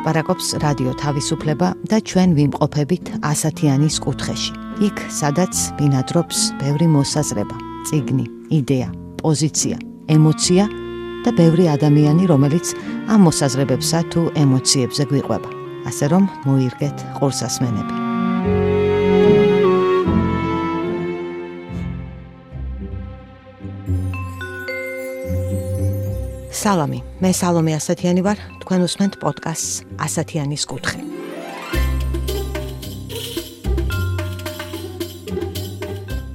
ლაპარაკობს რადიო თავისუფლება და ჩვენ ვიმყოფებით ასათიანის კუთხეში. იქ, სადაც ბინადრობს ბევრი მოსაზრება, ციგნი, იდეა, პოზიცია, ემოცია და ბევრი ადამიანი, რომელიც ამ მოსაზრებებსა თუ ემოციებზე გვიყვება. ასე რომ, მოირგეთ ყურსასმენები. სალამი, მე სალომე ასათიანი ვარ, თქვენ უსმენთ პოდკასტს ასათიანის კუთხე.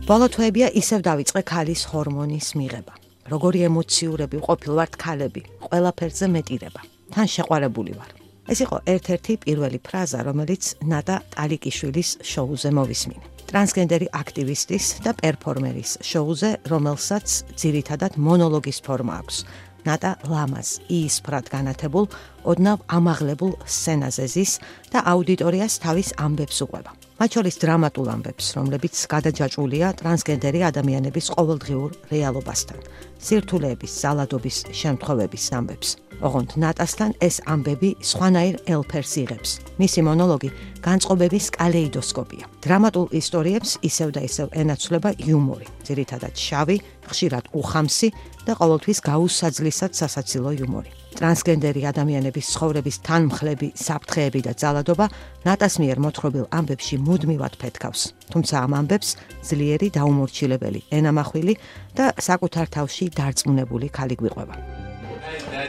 ბოლო თვეებია ისევ დავიწყე ქალის ჰორმონის მიღება. როგორი ემოციურები ყოფილვართ ქალები, ყველაფერზე მეტირება. თან შეყვარებული ვარ. ეს იყო ერთ-ერთი პირველი ფრაზა, რომელიც ნატა ტალიკიშვილის შოუზე მოვისმინე. ტრანსგენდერი აქტივისტის და პერფორმერის შოუზე, რომელსაც ძირითადად მონოლოგის ფორმა აქვს. ნატა ლამას ისფრად განათებულ, ოდნავ ამაღლებულ სცენაზე ზის და აუდიტორიას თავის ამბებს უყვება. მათ შორის დრამატულ ამბებს, რომლებიც გადაჯაჭვულია ტრანსგენდერი ადამიანების ყოველდღიურ რეალობასთან, სირთულეების, ზალადობის შემთხვევების ამბებს. ოღონდ ნატასთან ეს ამბები სხვანაირ ელფერს იღებს. მისი მონოლოგი განწყობების კალეიდოსკოპია. დრამატულ ისტორიებს ისევ და ისევ ენაცვლება იუმორი, ძირითადად შავი, ხშირად უხამსი და ყოველთვის გაუსაძლისად სასაცილო იუმორი. ტრანსგენდერი ადამიანების ცხოვრების თანმხლები, საფრთხეები და ძალადობა ნატას მიერ მოთხრობილ ამბებში მუდმივად ფეთქავს. თუმცა ამ ამბებს ძლიერი დაუმორჩილებელი, ენამახვილი და საკუთარ თავში დარწმუნებული ქალი გვიყვება.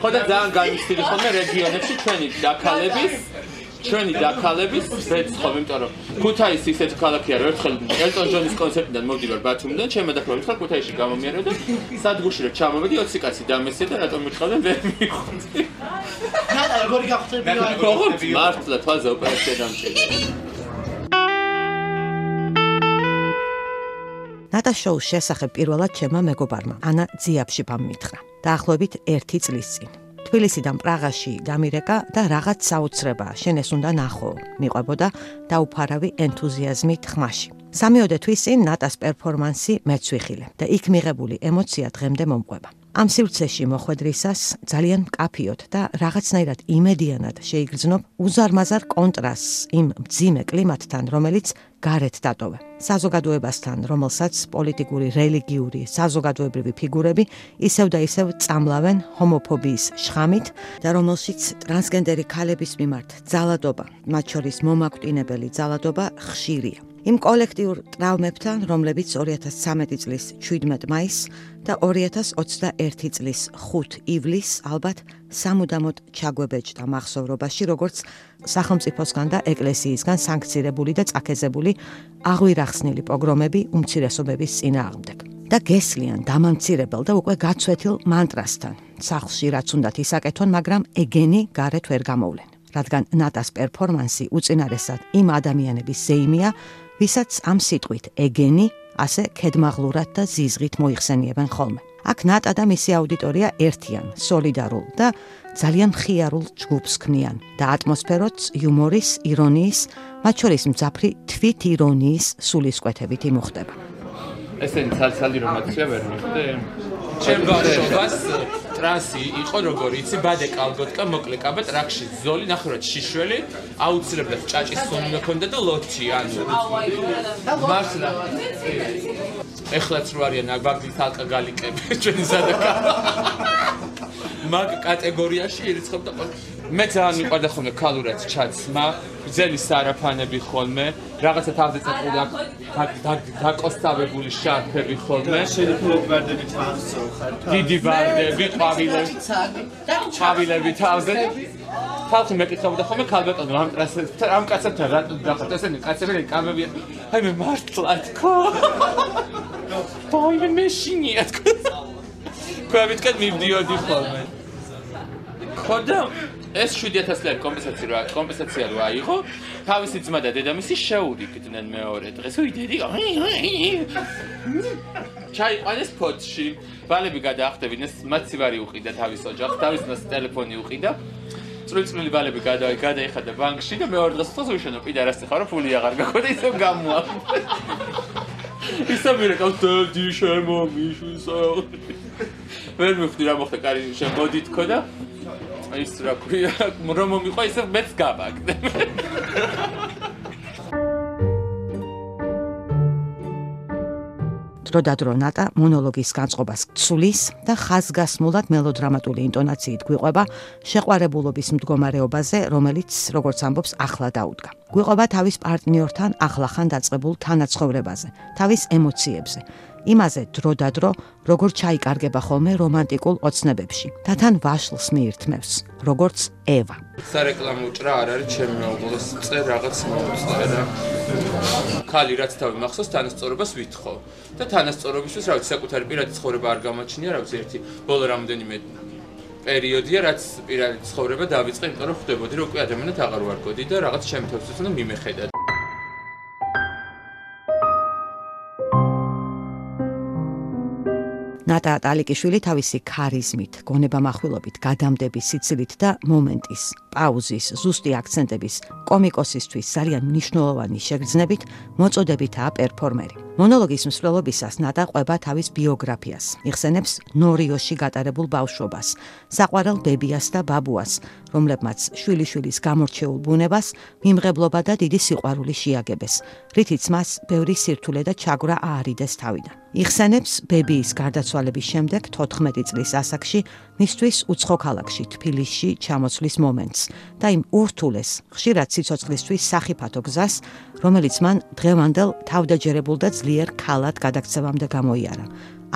ხო და ძალიან განიცდილი ხოლმე რეგიონებში ჩვენი დაქალების ჩვენი დაქალების ბეცხობ, იმიტომ რომ ქუთაისი ისეთი ქალაქია, რომ ერთხელ ელტონ ჯონის კონცერტიდან მოვდივარ ბათუმიდან, ჩემი დაქალების ხარ ქუთაისში გამომიერე და სადგურში რომ ჩამოვედი 20 კაცი დამესია და რატომ მიხავდნენ ვერ მიხვდი. ნატა როგორი გახდებია? როგორ მართლა თვალზე ოპერაცია დამჭირდა. ნატა შოუს შესახებ პირველად ჩემმა მეგობარმა ანა ძიაფშიფამ მითხრა. დაახლოებით 1 წლის წინ. თბილისიდან პრაღაში დამირეკა და რაღაც საოცრება შენ ეს უნდა ნახო. მიყვებოდა დაუფარავი ენთუზიაზმით ხმაში. სამიოდე თვის წინ ნატას პერფორმანსი მეცვიხილე და იქ მიღებული ემოცია დღემდე მომყვება. ამ სივრცეში მოხვედრისას ძალიან მკაფიოთ და რაღაცნაირად იმედიანად შეიგრძნობ უზარმაზარ კონტრასტს იმ ძიმე კლიმატთან, რომელიც გარეთ დატოვე. საზოგადოებასთან, რომელსაც პოლიტიკური, რელიგიური, საზოგადოებრივი ფიგურები ისევ და ისევ წამლავენ ჰომოფობიის შხამით და რომელშიც ტრანსგენდერი ქალების მიმართ ძალადობა, მათ შორის მომაკვდინებელი ძალადობა ხშირია. იმ კოლექტიურ ტრავმებთან, რომლებიც 2013 წლის 17 მაისს და 2021 წლის 5 ივლისს ალბათ სამუდამოდ ჩაგვებეჭდა מחსოვრობაში, როგორც სახელმწიფოსგან და ეკლესიისგან სანქცირებული და წაქეზებული აღვირახსნილი პოგრომები უმცირესობების წინააღმდეგ. და გესლიან დამამცირებელ და უკვე გაცვეთილ მანტრასთან. სახლში რაც უნდათ ისაკეთონ, მაგრამ ეგენი გარეთ ვერ გამოვლენ. რადგან ნატას პერფორმანსი უწინარესად იმ ადამიანების ზეიმია, ვისაც ამ სიტყვით ეგენი ასე ქედმაღლურად და ზიზღით მოიხსენიებენ ხოლმე. აქ ნატა და მისი აუდიტორია ერთიან, სოლიდარულ და ძალიან მხიარულ ჯგუფს ქმნიან და ატმოსფეროც იუმორის, ირონიის, მათ შორის მძაფრი თვით ირონიის სულისკვეთებით იმუხტება. ესენი ცალცალი რომაცია ვერ მიხვდე? ჩემ ბავშვობას ტრანსი იყო როგორი იცი ბადე კალგოტკა მოკლე კაბა ტრაქში ზოლი ნახევრად შიშველი აუცილებლად ჭაჭის სუნი მქონდა და ლოთი ანუ მართლა ეხლაც რო არიან აგვაგლის ალკაგალიკები ჩვენი სადაკა მაგ კატეგორიაში ერიცხებდა ყველა მე ძალიან მიყვარდა ხოლმე ქალურად ჩაცმა, ძელი სარაფანები ხოლმე, რაღაცა თავზე წაყვიდა დაკოსტავებული შარფები ხოლმე. შენი ფულობარდები თავზე ხარ. დიდი ვარდები, ყვავილები. ყვავილები თავზე. ხალხი მეკითხებოდა ხოლმე ქალბატონო ამ ტრასთან ამ კაცებთან რატო დახართ ესენი კაცები კამებია აი მე მართლა თქო ბოი მე მეშინია თქო ყვავითკენ მივდიოდი ხოლმე ხოდა ეს 7000 ლარი კომპენსაცია რა კომპენსაცია რა აიღო თავისი ძმა და დედამისი შეურიგდნენ მეორე დღეს. უი დედი ჩაიყვანეს ფოთში. ვალები გადაახტებინეს მაცივარი უყიდა თავის ოჯახს თავის მას ტელეფონი უყიდა. წვრილ-წვრილი ვალები გადა გადაიხადა ბანკში და მეორე დღეს თოს უშენო პიდარასი ხარო ფული აღარ გაქვს და ისევ გამოაქვს ისე მირეკავს დედი შემომიშვისა ვერ მიხდი რა მოხდა კარი შემოდი თქო და ის რა ქვია, რომ მომიყვა ისე მეც გავაკდე. დროდადრო ნატა მონოლოგის განწყობას ცulis და ხაზგასმულად მელოდრამატული ინტონაციით გვიყვება შეყვარებულობის მდგომარეობაზე, რომელიც, როგორც ამბობს, ახლა დაუდგა. გვიყვება თავის პარტნიორთან ახლახან დაწყებულ თანაცხოვრებაზე, თავის ემოციებზე, იმაზე დროდადრო როგორ ჩაიკარგება ხოლმე რომანტიკულ ოცნებებში. და თან ვაშლს მიირთმევს როგორც ევა. სარეკლამო ჭრა არ არის ჩემი მეუღლეს წე რაღაც მოუწერა ხალი რაც თავი მახსოვს თანასწორობას ვითხოვ. და თანასწორობისთვის რა ვიცი საკუთარი პირადი ცხოვრება არ გამაჩნია რა ვიცი ერთი ბოლო რამოდენიმე პერიოდია რაც პირადი ცხოვრება დავიწყე იმიტომ რომ ხვდებოდი რომ უკვე ადამიანად აღარ ვარგოდი და რაღაც თავისუფლად უნდა მიმეხედა ნატა ტალიკიშვილი თავისი ქარიზმით, გონებამახვილობით, გადამდების სიცილით და მომენტის, პაუზის, ზუსტი აქცენტების, კომიკოსისთვის ძალიან მნიშვნელოვანი შეგრძნებით მოწოდებითაა პერფორმერი. მონოლოგის მსვლელობისას ნატა ყვება თავის ბიოგრაფიას. იხსენებს ნორიოში გატარებულ ბავშვობას, საყვარელ ბებიას და ბაბუას, რომლებმაც შვილიშვილის გამორჩეულ ბუნებას მიმღებლობა და დიდი სიყვარული შეაგებეს, რითიც მას ბევრი სირთულე და ჩაგვრა აარიდეს თავიდან. იხსენებს ბებიის გარდაცვალების შემდეგ 14 წლის ასაკში მისთვის უცხო ქალაქში თბილისში ჩამოსვლის მომენტს და იმ ურთულეს, ხშირად სიცოცხლისთვის სახიფათო გზას, რომელიც მან დღევანდელ თავდაჯერებულ და ძლიერ ქალად გადაქცევამდე გამოიარა.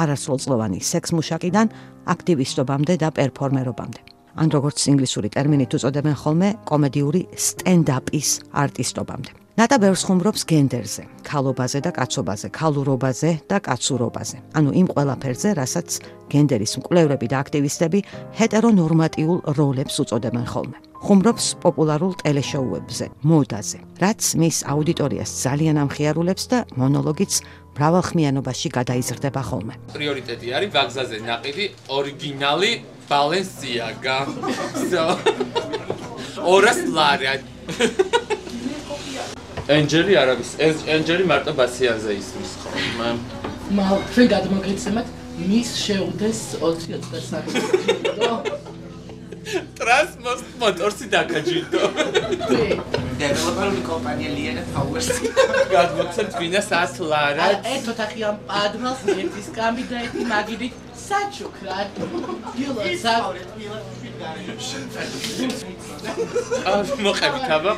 არასრულწლოვანი სექსმუშაკიდან აქტივისტობამდე და პერფორმერობამდე. ან როგორც ინგლისური ტერმინით უწოდებენ ხოლმე, კომედიური სტენდაპის არტისტობამდე. ნატა ბევრს ხუმრობს გენდერზე, ქალობაზე და კაცობაზე, ქალურობაზე და კაცურობაზე. ანუ იმ ყველაფერზე, რასაც გენდერის მკვლევრები და აქტივისტები ჰეტერონორმატიულ როლებს უწოდებენ ხოლმე. ხუმრობს პოპულარულ ტელეშოუებზე, მოდაზე, რაც მის აუდიტორიას ძალიან ამხიარულებს და მონოლოგიც მრავალხმიანობაში გადაიზრდება ხოლმე. პრიორიტეტი არის ვაგზაზე ნაყიდი ორიგინალი ბალენსიაგა. ორას ლარია. ენჯელი არის, ენჯელი მარტო ბასიანზე ისმის ხოლმე. მა ჩვენ გადმოგეცემათ მის შეუდეს 20 წელს საქმე. ტრანსმოსტ მოტორსი დაკაჯიტო. დეველოპერული კომპანია ლიენა ფაუერს. გადმოცემთ ვინა სასლარა. ერთო თახი ამ პადმალს ერთის კამბი და ერთი მაგიდი საჩუქრად. გილოცა. აა მოხებით აბა.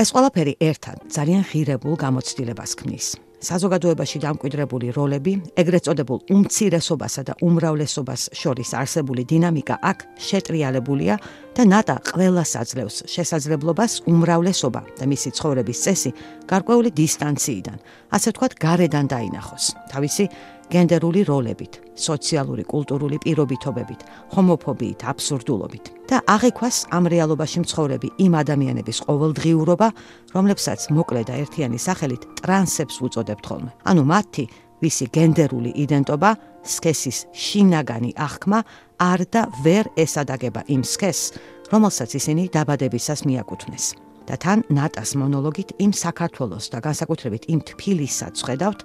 ეს ყველაფერი ერთად ძალიან ღირებულ გამოცდილებას ქმნის. საზოგადოებაში დამკვიდრებული როლები, ეგრეთ წოდებულ უმცირესობასა და უმრავლესობას შორის არსებული დინამიკა აქ შეტრიალებულია და ნატა ყველას აძლევს შესაძლებლობას უმრავლესობა და მისი ცხოვრების წესი გარკვეული დისტანციიდან, ასე ვთქვათ, გარედან დაინახოს. თავისი გენდერული როლებით, სოციალური კულტურული პირობითობებით, ჰომოფობიით, აბსურდულობით და აღექვას ამ რეალობაში მცხოვრები იმ ადამიანების ყოველდღიურობა, რომლებსაც მოკლე და ერთიანი სახელით ტრანსებს უწოდებთ ხოლმე. ანუ მათი ვისი გენდერული იდენტობა, სქესის შინაგანი აღქმა არ და ვერ ესადაგება იმ სქესს, რომელსაც ისინი დაბადებისას მიაკუთვნეს. და თან ნატას მონოლოგით იმ საქართველოს და განსაკუთრებით იმ თბილისსაც ხედავთ,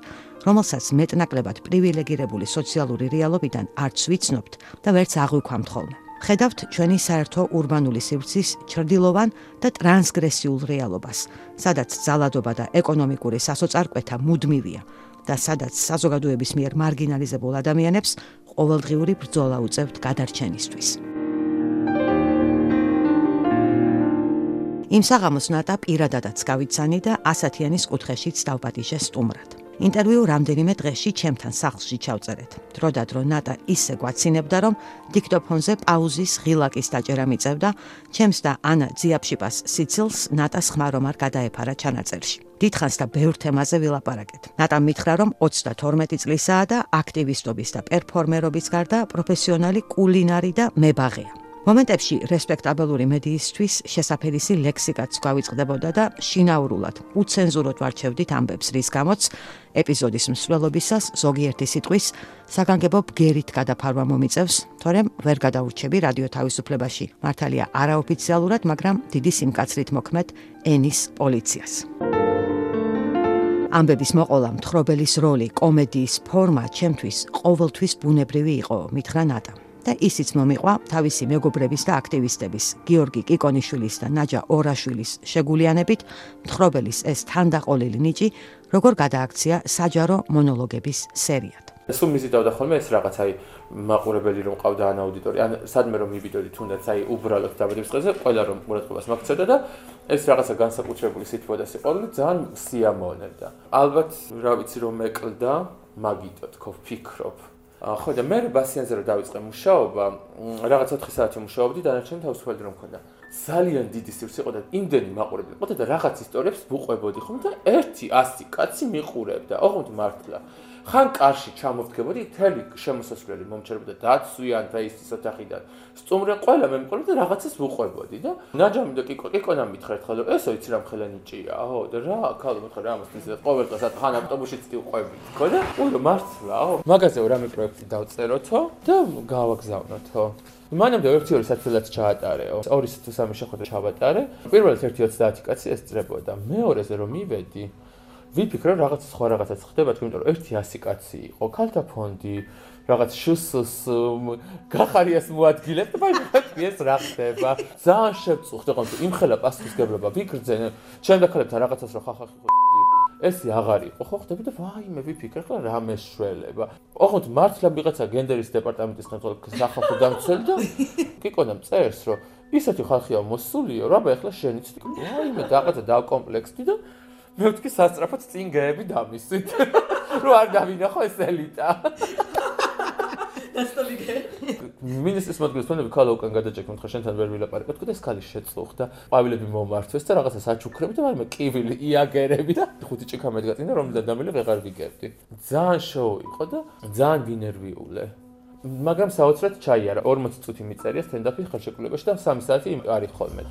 რომელსაც მეტნაკლებად პრივილეგირებული სოციალური რეალობიდან არც ვიცნობთ და ვერც აღვიქვამთ ხოლმე. ხედავთ ჩვენი საერთო урბანული სივრცის ჩრდილოვან და ტრანსგრესიულ რეალობას, სადაც ძალადობა და ეკონომიკური სასოწარკვეთა მუდმივია და სადაც საზოგადოების მიერ მარგინალიზებულ ადამიანებს ყოველდღიური ბრძოლა უწევთ გადარჩენისთვის. იმ საღამოს ნატა პირადადაც გავიცანი და ასათიანის კუთხეშიც დავპატიჟე სტუმრად. ინტერვიუ რამდენიმე დღეში ჩემთან სახლში ჩავწერეთ. დროდადრო ნატა ისე გვაცინებდა, რომ დიქტოფონზე პაუზის ღილაკის დაჭერა მიწევდა, ჩემს და ანა ძიაფშიპას სიცილს ნატას ხმარომ არ გადაეფარა ჩანაწერში. დიდხანს და ბევრ თემაზე ვილაპარაკეთ. ნატა მითხრა, რომ 32 წლისაა და აქტივისტობის და პერფორმერობის გარდა პროფესიონალი კულინარი და მებაღეა. მომენტებში რესპექტაბელური მედიისთვის შესაძფერისი ლექსიკაც გავიწყდებოდა და შინაურულად უცენზუროდ ვარჩევდით ამბებს, რის გამოც ეპიზოდის მსვლელობისას ზოგიერთი სიტყვის საგანგებო ბგერით გადაფარვა მომიწევს, თორემ ვერ გადაურჩები რადიო თავისუფლებაში. მართალია არაოფიციალურად, მაგრამ დიდი სიმკაცრით მოქმედ ენის პოლიციას. ამბების მოყოლა მთხრობელის როლი, კომედიის ფორმა ჩემთვის ყოველთვის ბუნებრივი იყო, მითხრა ნატა. და ისიც მომიყვა თავისი მეგობრების და აქტივისტების, გიორგი კიკონიშვილის და ნაჯა ორაშვილის შეგულიანებით, მთხრობელის ეს თანდაყოლილი ნიჭი როგორ გადააქცია საჯარო მონოლოგების სერიად. სულ მიზიდავდა ხოლმე ეს რაღაც აი მაყურებელი რომ ყავდა ან აუდიტორია ან სადმე რომ მიბიდოდი თუნდაც აი უბრალოდ დაბადების დღეზე ყველა რომ ყურადღებას მაქცევდა და ეს რაღაცა განსაკუთრებული სიტყვა და სიყვარული ძალიან სიამოვნებდა ალბათ რა ვიცი რომ მეკლდა მაგიტო თქო ფიქრობ ხო და მე ბასიანზე რომ დავიწყე მუშაობა რაღაც 4 საათი მუშაობდი დანარჩენი თავისუფალი რომ მქონდა ძალიან დიდი სივრცე იყო და იმდენი მაყურებელი იყო და რაღაც ისტორიებს ვუყვებოდი ხომ და 100 კაცი მიყურებდა ოღონდ მართლა ხან კარში ჩამოვდგებოდი, თელი შემოსასვლელი მომჩერებოდა დაცვიან და ის ოთახიდან. სტუმრენ ყველა მე მიყოლი და რაღაცას ვუყვებოდი და ნაჯამი და კიკო კიკონა მითხრეთ ხოლმე, ესო იცი რა მხელანიჭია, აჰო და რა, ქალო მითხრე რა ამას ისე ყოველ დღეს ხან ავტობუსით ვყვები. ხო და ურო მართლა, აჰო. მაგაზე რამე პროექტი დავწეროთო და გავაგზავნოთო. მანამდე ერთი ორი საათელაც ჩაატარეო. ორი თუ სამი შეხვედრა ჩავატარე. პირველად 1.30 კაცი ესწრებოდა. მეორეზე რომ მივედი, ვიფიქრე რაღაც სხვა რაღაცაც ხდება თქო იმიტომ რომ ერთი 100 კაცი იყო ქალთა ფონდი რაღაც შსს გახარიას მოადგილებ და მაგ ეს რა ხდება ძალიან შევწუხდი ხო იმ ხელა პასუხისგებლობა ვიკრძე ჩემ დაქალებთან რაღაცას რო ხახახი ხო ეს აღარ იყო ხო ხდება და ვაიმე ვიფიქრე ხო რა მეშველება ოღონდ მართლა ვიღაცა გენდერის დეპარტამენტის ხელმძღვანელი სახალხო დამცველი და კიკონა წერს რომ ისეთი ხალხია მოსულიო რა ბა ეხლა შენიც ვაიმე რაღაცა დავკომპლექსდი და მე ვთქვი სასწრაფოდ წინგეები დამისვით. რო არ დავინახო ეს ელიტა. დასტოლიგე. მინისტრის მოდგეს ფონები ქალა უკან გადაჭექ მომთხე შენთან ვერ ვილაპარაკო თქო და ეს ქალი შეწუხდა. ყვავილები მომართვეს და რაღაცა საჩუქრები და მაგრამ კივილი იაგერები და ხუთი ჭიქა მედგაწინა რომლიდან დამილე ვეღარ ვიგებდი. ძალიან შოუ იყო და ძალიან ვინერვიულე. მაგრამ საოცრად ჩაიარა 40 წუთი მიწერია სტენდაპი ხელშეკრულებაში და 3 საათი არის ხოლმე.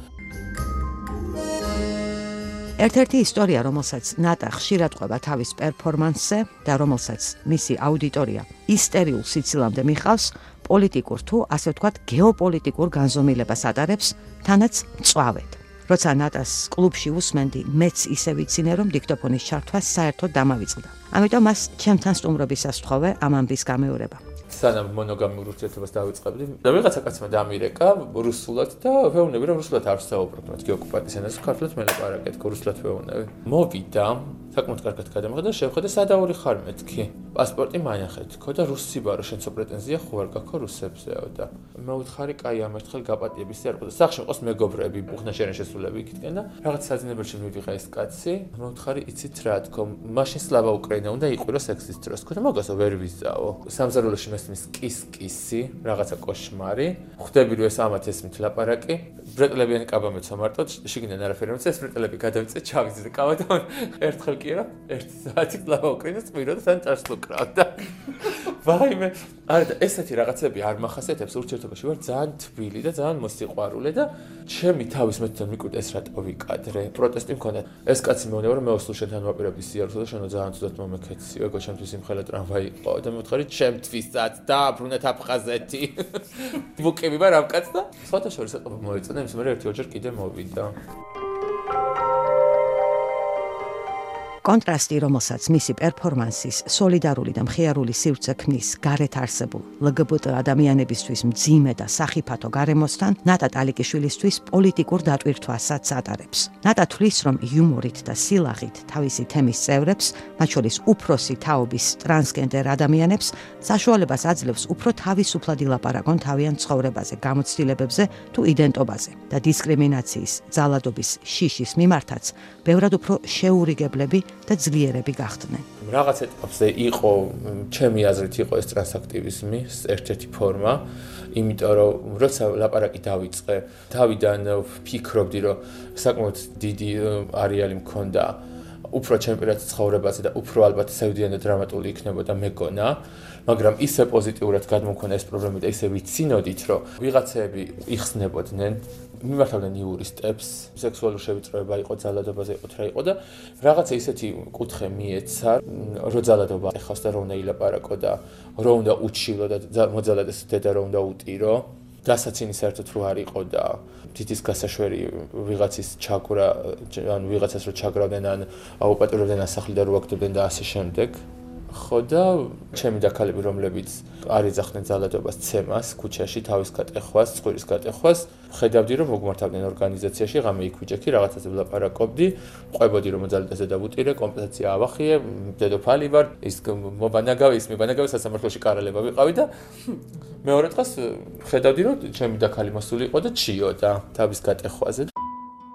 ერთ-ერთი ისტორია, რომელსაც ნატა ხშირად ყვება თავის პერფორმანსზე და რომელსაც მისი აუდიტორია ისტერიულ სიცილამდე მიხავს, პოლიტიკურ თუ ასე ვთქვათ, გეოპოლიტიკურ განზომილებას ატარებს, თანაც მწვავედ. როცა ნატას კლუბში უსმენდი, მეც ისე ვიცინე, რომ დიქტოფონის ჩართვა საერთოდ დამავიწყდა. ამიტომ მას ჩემთან სტუმრობის ასთხოვე ამ ამბის გამეორება. სანამ მონოგამიურ ურთიერთობას დავიწყებდი და ვიღაცა კაცმა დამირეკა რუსულად და ვეუბნები რომ რუსულად არ ვსაუბრობ მათი ოკუპაციის ენაზე. ქართულად მელაპარაკეთ რუსულად ვეუბნები მოვიდა საკმაოდ კარგად გადამღდა და შევხედე სადაური ხარ მეთქი პასპორტი მაინახეთ ხო და რუსი ბარო შენცო პრეტენზია ხო არ გაქვს რუსებზეო და მე ვთხარი კაი ამ ერთხელ გაპატიების არ ყო და სახში ყოს მეგობრები ბუხნა შენ შესულები იქიდან და რაღაც საძინებელში მივიღა ეს კაცი. მე ვთხარი იცით რა თქო მაშინ სლავა უკრაინა უნდა იყირო სექსის დროს. ხო და მაგასო ვერ ვიზაო. სამზარეულოში მესმის კის კისი რაღაცა კოშმარი ხვდები რომ ეს ამათ ესმით ლაპარაკი. ბრეტლებიანი კაბა მეცო მარტო შიგნიდან არაფერი მეცე ეს ბრეტლები გადავიწე ჩავიზიდე კაბა და ერთხელ კი რა ერთი საათი სლავა უკრაინას წვირო და თან წარსულ კრავდა. ვაიმე, არა და ესეთი რაღაცები არ מחასიათებს ურთიერთობაში ვარ ძალიან თბილი და ძალიან მოსიყვარულე და ჩემი თავის მეტთან მიკვირდა ეს რატო ვიკადრე. პროტესტი მქონდა. ეს კაცი მეუბნება რომ მე ოსლო შენთან ვაპირებდი სიარულს და შენო ძალიან ცუდად მომექეციო. ეგო ჩემთვის იმხელა ტრამვაი იყო და მე ვთქვი ჩემთვისაც დააბრუნეთ აფხაზეთი. ვუკები ვარ ამ კაცს და სხვათა შორის ეთყობა მოეწონა იმის მე ერთი ოჯერ კიდე მოვიდა. კონტრასტი, რომელსაც მისი პერფორმანსის სოლიდარული და მხიარული სივრცე ქმნის გარეთ არსებულ LGBT ადამიანებისთვის მძიმე და სახიფათო გარემოსთან, ნატა ტალიკიშვილისთვის პოლიტიკურ დატვირთვასაც ატარებს. ნატა თვლის, რომ იუმორით და სილაღით თავისი თემის წევრებს, მათ შორის უფროსი თაობის ტრანსგენდერ ადამიანებს, საშუალებას აძლევს უფრო თავისუფლად ილაპარაკონ თავიანთ ცხოვრებაზე, გამოცდილებებზე თუ იდენტობაზე და დისკრიმინაციის, ძალადობის შიშის მიმართაც, ბევრად უფრო შეურიგებლები და ძლიერები გახდნენ. რაღაც ეტაპზე იყო ჩემი აზრით იყო ეს ტრანსაქტივიზმის ერთ-ერთი ფორმა, იმიტომ რომ როცა ლაპარაკი დავიწყე, თავიდან ვფიქრობდი, რომ საკმაოდ დიდი არეალი მქონდა. უფრო ჩემპირად ცხოვრებაზე და უფრო ალბათ სევდიან და დრამატული იქნებოდა მეგონა, მაგრამ ისე პოზიტიურად გადმოქონა ეს პრობლემა და ისე ვიცინოდით, რომ ვიღაცები იხსნებოდნენ მიმართავდნენ იურისტებს, სექსუალური შევიწროება იყო ძალადობაზე იყო რა იყო და რაღაცა ისეთი კუთხე მიეცა, რომ ძალადობა ეხავს და რომ უნდა ილაპარაკო და რომ უნდა უჩილო და მოძალადეს დედა რომ უნდა უტირო. დასაცინი საერთოდ რო არ იყო და თითის გასაშვერი ვიღაცის ჩაგვრა ანუ ვიღაცას რო ჩაგრავდნენ ან აუპატროდნენ ასახლი და რო აქტობდნენ და ასე შემდეგ ხო და ჩემი დაქალები რომლებიც არ იძახდნენ ძალადობას ცემას ქუჩაში თავის გატეხვას წყვილის გატეხვას ხედავდი რომ მოგმართავდნენ ორგანიზაციაში ღამე იქ ვიჭექი რაღაცაზე ვლაპარაკობდი ყვებოდი რომ ძალადაზე დავუტირე კომპენსაცია ავახიე დედოფალი ვარ ის მობანაგავი ის მიბანაგავი სასამართლოში კარალება ვიყავი და მეორე დღეს ხედავდი რომ ჩემი დაქალი მოსული იყო და ჩიო და თავის გატეხვაზე.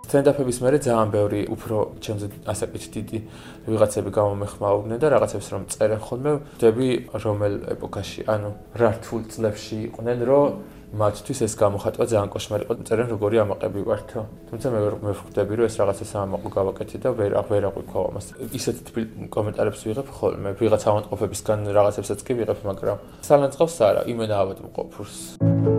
სტენდაფების მერე ძალიან ბევრი უფრო ჩემზე ასაკით დიდი ვიღაცები გამომეხმაურნენ და რაღაცებს რომ წერენ ხოლმე ვდები რომელ ეპოქაში ანუ რა რთულ წლებში იყვნენ რომ მათთვის ეს გამოხატვა ძალიან კოშმარი იყო წერენ როგორი ამაყები ვართო თუმცა მე მე ვხვდები რომ ეს რაღაცა სამაყო გავაკეთე და ვერ ვერ აღვიქვა ამას. ისეთ კომენტარებს ვიღებ ხოლმე ვიღაც ავანტყოფებისგან რაღაცებსაც კი ვიღებ მაგრამ სალანძღავს არა იმენა ავად მყოფურს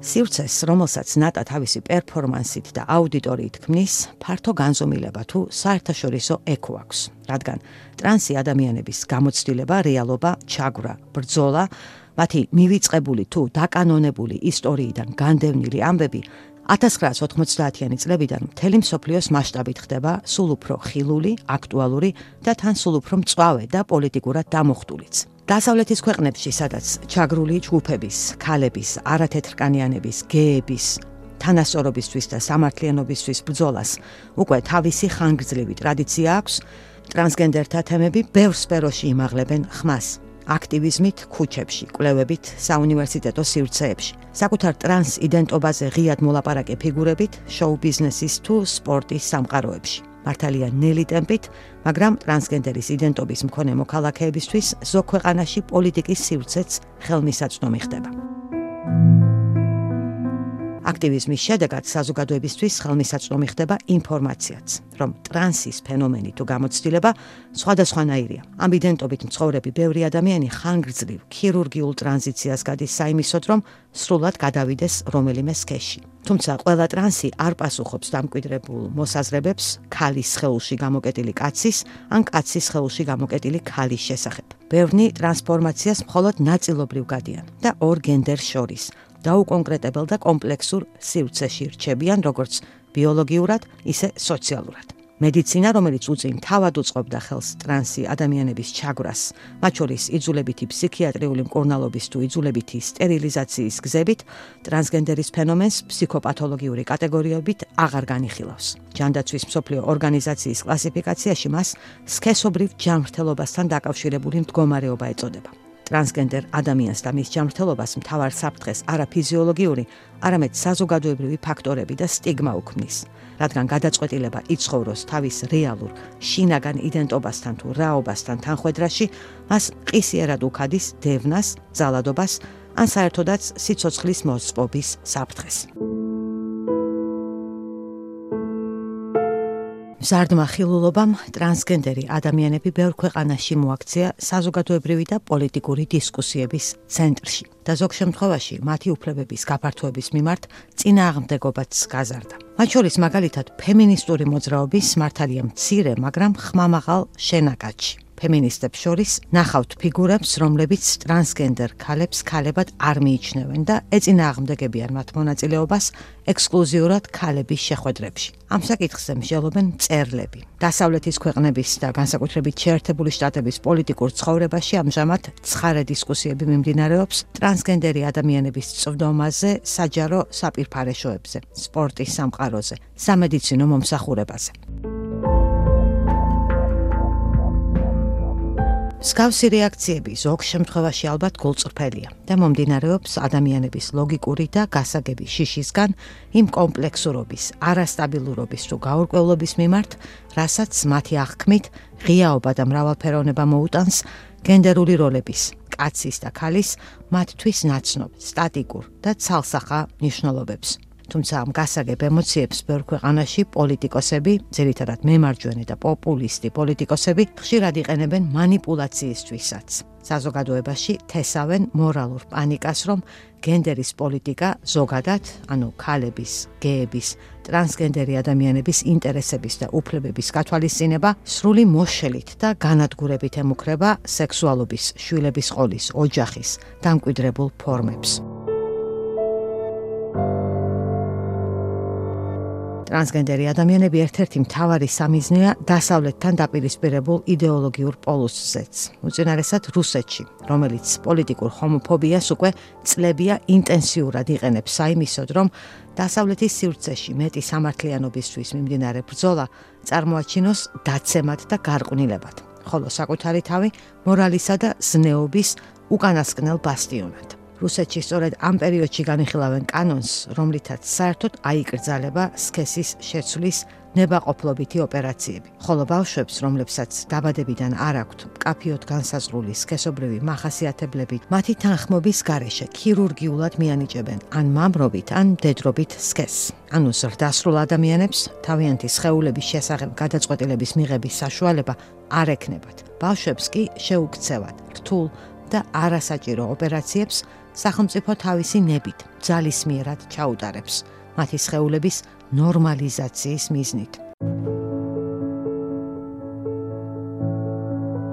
სივრცეს, რომელსაც ნატა თავისი პერფორმანსით და აუდიტორიით ქმნის, ფართო განზომილება თუ საერთაშორისო ეკო აქვს, რადგან ტრანსი ადამიანების გამოცდილება, რეალობა, ჩაგვრა, ბრძოლა, მათი მივიწყებული თუ დაკანონებული ისტორიიდან განდევნილი ამბები 1990-იანი წლებიდან მთელი მსოფლიოს მასშტაბით ხდება სულ უფრო ხილული, აქტუალური და თან სულ უფრო მწვავე და პოლიტიკურად დამოხტულიც. დასავლეთის ქვეყნებში, სადაც ჩაგრული ჯგუფების, ქალების, არათეთრკანიანების, გეების თანასწორობისთვის და სამართლიანობისთვის ბრძოლას უკვე თავისი ხანგრძლივი ტრადიცია აქვს, ტრანსგენდერთა თემები ბევრ სფეროში იმაღლებენ ხმას. აქტივიზმით ქუჩებში, კვლევებით, საუნივერსიტეტო სივრცეებში. საკუთარ ტრანს იდენტობაზე ღიად მოლაპარაკე ფიგურებით, შოუ ბიზნესის თუ სპორტის სამყაროებში. მართალია ნელი ტემპით, მაგრამ ტრანსგენდერის იდენტობის მქონე მოქალაქეებისთვის ზოგ ქვეყანაში პოლიტიკის სივრცეც ხელმისაწვდომი ხდება. აქტივიზმის შედეგად საზოგადოებისთვის ხელმისაწვდომი ხდება ინფორმაციაც, რომ ტრანსის ფენომენი თუ გამოცდილება სხვადასხვანაირია. ამ იდენტობით მცხოვრები ბევრი ადამიანი ხანგრძლივ ქირურგიულ ტრანზიციას გადის საიმისოდ, რომ სრულად გადავიდეს რომელიმე სქესში. თუმცა ყველა ტრანსი არ პასუხობს დამკვიდრებულ მოსაზრებებს ქალის ხელში გამოკეტილი კაცის ან კაცის ხელში გამოკეტილი ქალის შესახებ. ბევრი ტრანსფორმაციას მხოლოდ ნაწილობრივ გადიან და ორ გენდერს შორის დაუკონკრეტებელ და კომპლექსურ სივრცეში რჩებიან როგორც ბიოლოგიურად, ისე სოციალურად. მედიცინა, რომელიც უწინ თავად უწყობდა ხელს ტრანსი ადამიანების ჩაგვრას, მათ შორის იძულებითი ფსიქიატრიული მკურნალობის თუ იძულებითი სტერილიზაციის გზებით, ტრანსგენდერის ფენომენს ფსიქოპათოლოგიური კატეგორიებით აღარ განიხილავს. ჯანდაცვის მსოფლიო ორგანიზაციის კლასიფიკაციაში მას სქესობრივ ჯანმრთელობასთან დაკავშირებული მდგომარეობა ეწოდება. ტრანსგენდერ ადამიანს და მის ჯანმრთელობას მთავარ საფრთხეს არა ფიზიოლოგიური, არამედ საზოგადოებრივი ფაქტორები და სტიგმა უქმნის. რადგან გადაწყვეტილება იცხოვროს თავის რეალურ შინაგან იდენტობასთან თუ რაობასთან თანხვედრაში, მას ყისიერად უქადის დევნას, ძალადობას ან საერთოდაც სიცოცხლის მოსწობის საფრთხეს. ზარდმა ხილულობამ ტრანსგენდერი ადამიანები ბევრ ქვეყანაში მოაქცია საზოგადოებრივი და პოლიტიკური დისკუსიების ცენტრში და ზოგ შემთხვევაში მათი უფლებების გაფართოების მიმართ წინააღმდეგობაც გაზარდა. მათ შორის მაგალითად ფემინისტური მოძრაობის მართალია მცირე, მაგრამ ხმამაღალ შენაკადში. ფემინისტებს შორის ნახავთ ფიგურებს, რომლებიც ტრანსგენდერ ქალებს ქალებად არ მიიჩნევენ და ეწინააღმდეგებიან მათ მონაწილეობას ექსკლუზიურად ქალების შეხვედრებში. ამ საკითხზე მსჯელობენ წერლები. დასავლეთის ქვეყნების და განსაკუთრებით შეერთებული შტატების პოლიტიკურ ცხოვრებაში ამჟამად ცხარე დისკუსიები მიმდინარეობს ტრანსგენდერი ადამიანების წვდომაზე, საჯარო საპირფარეშოებზე, სპორტის სამყაროზე, სამედიცინო მომსახურებაზე. მსგავსი რეაქციები ზოგ შემთხვევაში ალბათ გულწრფელია და მომდინარეობს ადამიანების ლოგიკური და გასაგები შიშისგან იმ კომპლექსურობის, არასტაბილურობის თუ გაურკვევლობის მიმართ, რასაც მათი აღქმით ღიაობა და მრავალფეროვნება მოუტანს გენდერული როლების, კაცის და ქალის მათთვის ნაცნობ, სტატიკურ და ცალსახა ნიშნულობებს. თუმცა ამ გასაგებ ემოციებს ბევრ ქვეყანაში პოლიტიკოსები, ძირითადად მემარჯვენე და პოპულისტი პოლიტიკოსები ხშირად იყენებენ манипуляციისთვისაც. საზოგადოებაში თესავენ მორალურ პანიკას, რომ გენდერის პოლიტიკა ზოგადად, ანუ ქალების, გეების, ტრანსგენდერი ადამიანების ინტერესების და უფლებების გათვალისწინება სრული მოშელით და განადგურებით ემუქრება სექსუალობის, შვილების ყოლის, ოჯახის დამკვიდრებულ ფორმებს. thank you ტრანსგენდერი ადამიანები ერთ-ერთი მთავარი სამიზნეა დასავლეთთან დაპირისპირებულ идеოლოგიურ პოლუსზეც. უწინარესად რუსეთში, რომელიც პოლიტიკურ ჰომოფობიას უკვე წლებია ინტენსიურად იყენებს საიმისოდ, რომ დასავლეთის სივრცეში მეტი სამართლიანობისთვის მიმდინარე ბრძოლა წარმოაჩინოს დაცემად და გარყვნილებად, ხოლო საკუთარი თავი მორალისა და ზნეობის უკანასკნელ ბასტიონად. რუსეთში სწორედ ამ პერიოდში განიხილავენ კანონს, რომლითაც საერთოდ აიკრძალება სქესის შეცვლის ნებაყოფლობითი ოპერაციები. ხოლო ბავშვებს, რომლებსაც დაბადებიდან არ აქვთ კაფიოთ განსაზღვრული სქესობრივი მახასიათებლები, მათი თანხმობის გარეშე ქირურგიულად მიანიჭებენ ან მამრობით, ან დედრობით სქესს. ანუ ზრდასრულ ადამიანებს თავიანთი სხეულების შესახებ გადაწყვეტილების მიღების საშუალება არ ექნებათ. ბავშვებს კი შეუქცევათ რთულ და არასაჭირო ოპერაციებს სახელმწიფო თავისი ნებით ძალისმიერად ჩაუდარებს მათი შეეულების ნორმალიზაციის მიზნით.